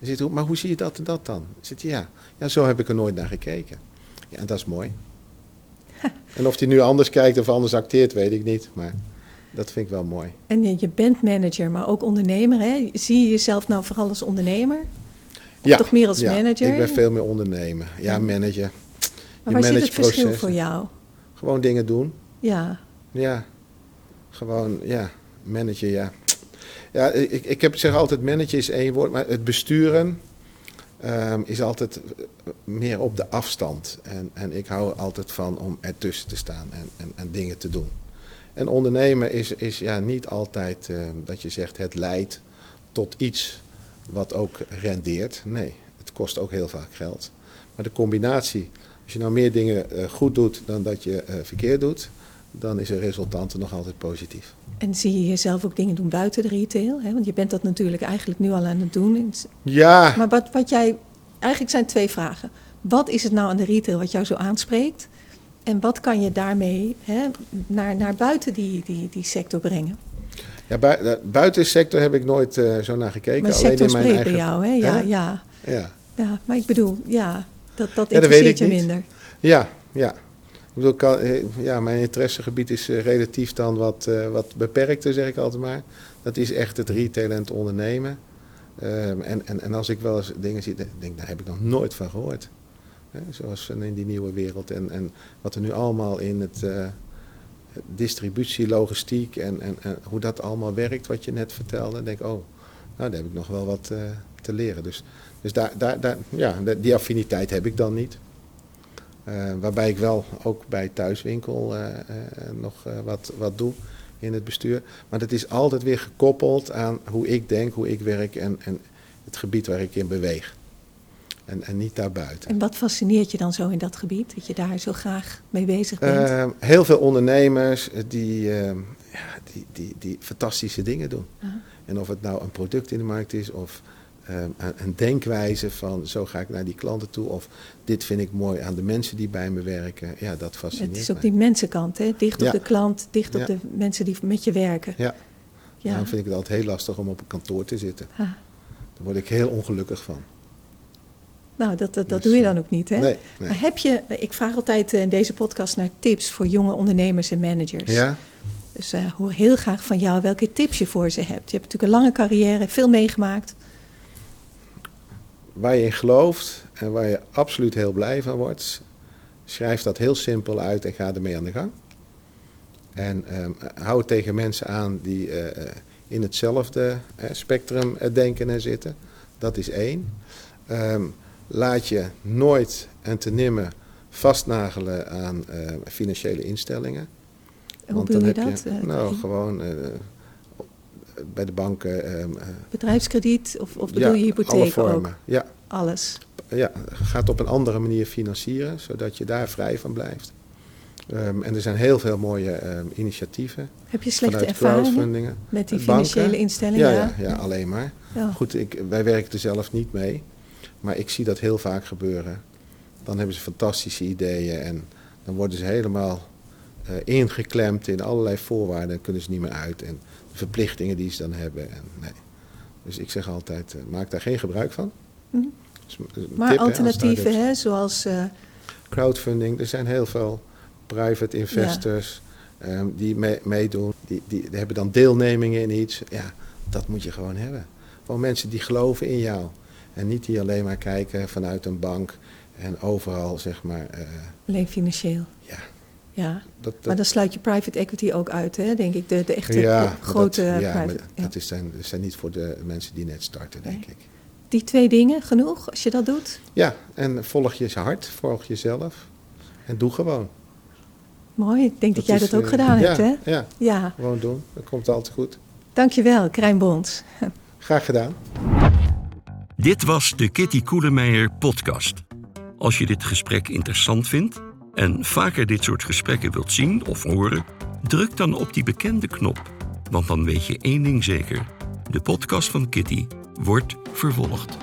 Dan zit hij, maar hoe zie je dat en dat dan? Zit ja, ja, zo heb ik er nooit naar gekeken. Ja, en dat is mooi. en of hij nu anders kijkt of anders acteert, weet ik niet. Maar dat vind ik wel mooi. En je- bent manager, maar ook ondernemer. Hè? Zie je jezelf nou vooral als ondernemer? Of toch meer als ja, manager? ik ben veel meer ondernemer. Ja, Ja. manager. Maar Je waar zit het verschil voor jou? Gewoon dingen doen. Ja, Ja, gewoon, ja, manager, ja. Ja, ik, ik heb zeg altijd, manager is één woord, maar het besturen ehm, is altijd meer op de afstand. En, en ik hou er altijd van om ertussen te staan en, en, en dingen te doen. En ondernemen is, is ja, niet altijd eh, dat je zegt het leidt tot iets wat ook rendeert. Nee, het kost ook heel vaak geld. Maar de combinatie, als je nou meer dingen eh, goed doet dan dat je eh, verkeerd doet, dan is de resultante nog altijd positief. en zie je jezelf ook dingen doen buiten de retail? Hè? Want je bent dat natuurlijk eigenlijk nu al aan het doen. Ja, Maar wat, wat jij. Eigenlijk zijn twee vragen. Wat is het nou aan de retail wat jou zo aanspreekt? En wat kan je daarmee hè, naar, naar buiten die, die, die sector brengen? ja bui- de buitensector heb ik nooit eh, zo naar gekeken. Maar alleen sector in mijn eigen. bij jou, hè? Ja, ja, Ja, ja. Maar ik bedoel, ja, dat, dat Ja, dat interesseert ik je niet. minder. ja, ja. Eh, ja, mijn interessegebied is eh, relatief dan wat, eh, wat beperkter, zeg ik altijd maar. Dat is echt het retail en het ondernemen. Ehm, en, en, en als ik wel eens dingen zie, denk daar heb ik nog nooit van gehoord. Zoals in die nieuwe wereld. En, en wat er nu allemaal in het uh, distributie, logistiek en, en, hoe dat allemaal werkt, wat je net vertelde. denk oh, nou, daar heb ik nog wel wat uh, te leren. Dus, dus daar, daar, daar, ja, die affiniteit heb ik dan niet. Uh, waarbij ik wel ook bij thuiswinkel nog wat, wat doe in het bestuur. Maar dat is altijd weer gekoppeld aan hoe ik denk, hoe ik werk en, en het gebied waar ik in beweeg. En, en niet daarbuiten. En wat fascineert je dan zo in dat gebied, dat je daar zo graag mee bezig bent? Heel veel ondernemers die, ja, die, die, die fantastische dingen doen. En of het nou een product in de markt is of een denkwijze van zo ga ik naar die klanten toe. Of dit vind ik mooi aan de mensen die bij me werken. Ja, dat fascineert Het is ook mij. die mensenkant, hè? dicht op ja. de klant, dicht op ja. de mensen die met je werken. Ja. ja. Daarom vind ik het altijd heel lastig om op een kantoor te zitten. Daar word ik heel ongelukkig van. Nou, dat, dat, dat dus, doe je dan ook niet, hè? Nee, nee. Maar heb je, ik vraag altijd in deze podcast naar tips voor jonge ondernemers en managers. Ja. Dus uh, hoor heel graag van jou welke tips je voor ze hebt. Je hebt natuurlijk een lange carrière, veel meegemaakt. Waar je in gelooft en waar je absoluut heel blij van wordt, schrijf dat heel simpel uit en ga ermee aan de gang. En um, hou het tegen mensen aan die uh, in hetzelfde uh, spectrum denken en zitten. Dat is één. Um, laat je nooit en te nimmer vastnagelen aan financiële instellingen. En hoe bedoel je dat? Je, nou, gewoon bij de banken. Um, Bedrijfskrediet of, of bedoel ja, je hypotheek alle vormen. ook? Ja. Alles? Ja, gaat op een andere manier financieren, zodat je daar vrij van blijft. Um, en er zijn heel veel mooie um, initiatieven. Heb je slechte ervaringen met die financiële banken. instellingen? Ja, ja, ja, alleen maar. Ja. Goed, ik, wij werken er zelf niet mee. Maar ik zie dat heel vaak gebeuren. Dan hebben ze fantastische ideeën en dan worden ze helemaal uh, ingeklemd in allerlei voorwaarden en kunnen ze niet meer uit. En verplichtingen die ze dan hebben. En, nee. Dus ik zeg altijd, uh, maak daar geen gebruik van. -hmm. dus, maar tip, alternatieven, hè, zoals... Uh... Crowdfunding, er zijn heel veel private investors ja. um, die mee, meedoen. Die, die, die hebben dan deelnemingen in iets. Ja, dat moet je gewoon hebben. Gewoon mensen die geloven in jou. En niet die alleen maar kijken vanuit een bank en overal zeg maar. Uh, alleen financieel. Ja. Ja, dat, dat, maar dan sluit je private equity ook uit, hè? denk ik. De, de echte ja, grote dat, ja, private. Ja. dat is zijn, zijn niet voor de mensen die net starten, denk Nee. ik. Die twee dingen genoeg als je dat doet? Ja, en volg je hart, volg jezelf en doe gewoon. Mooi, ik denk dat, Dat jij is, dat ook eh, gedaan ja, hebt, hè? Ja, Ja, gewoon doen. Dat komt altijd goed. dankjewel, Krijn Bons. Graag gedaan. Dit was de Kitty Koelemeijer podcast. Als je dit gesprek interessant vindt en vaker dit soort gesprekken wilt zien of horen, druk dan op die bekende knop. Want dan weet je één ding zeker: de podcast van Kitty wordt vervolgd.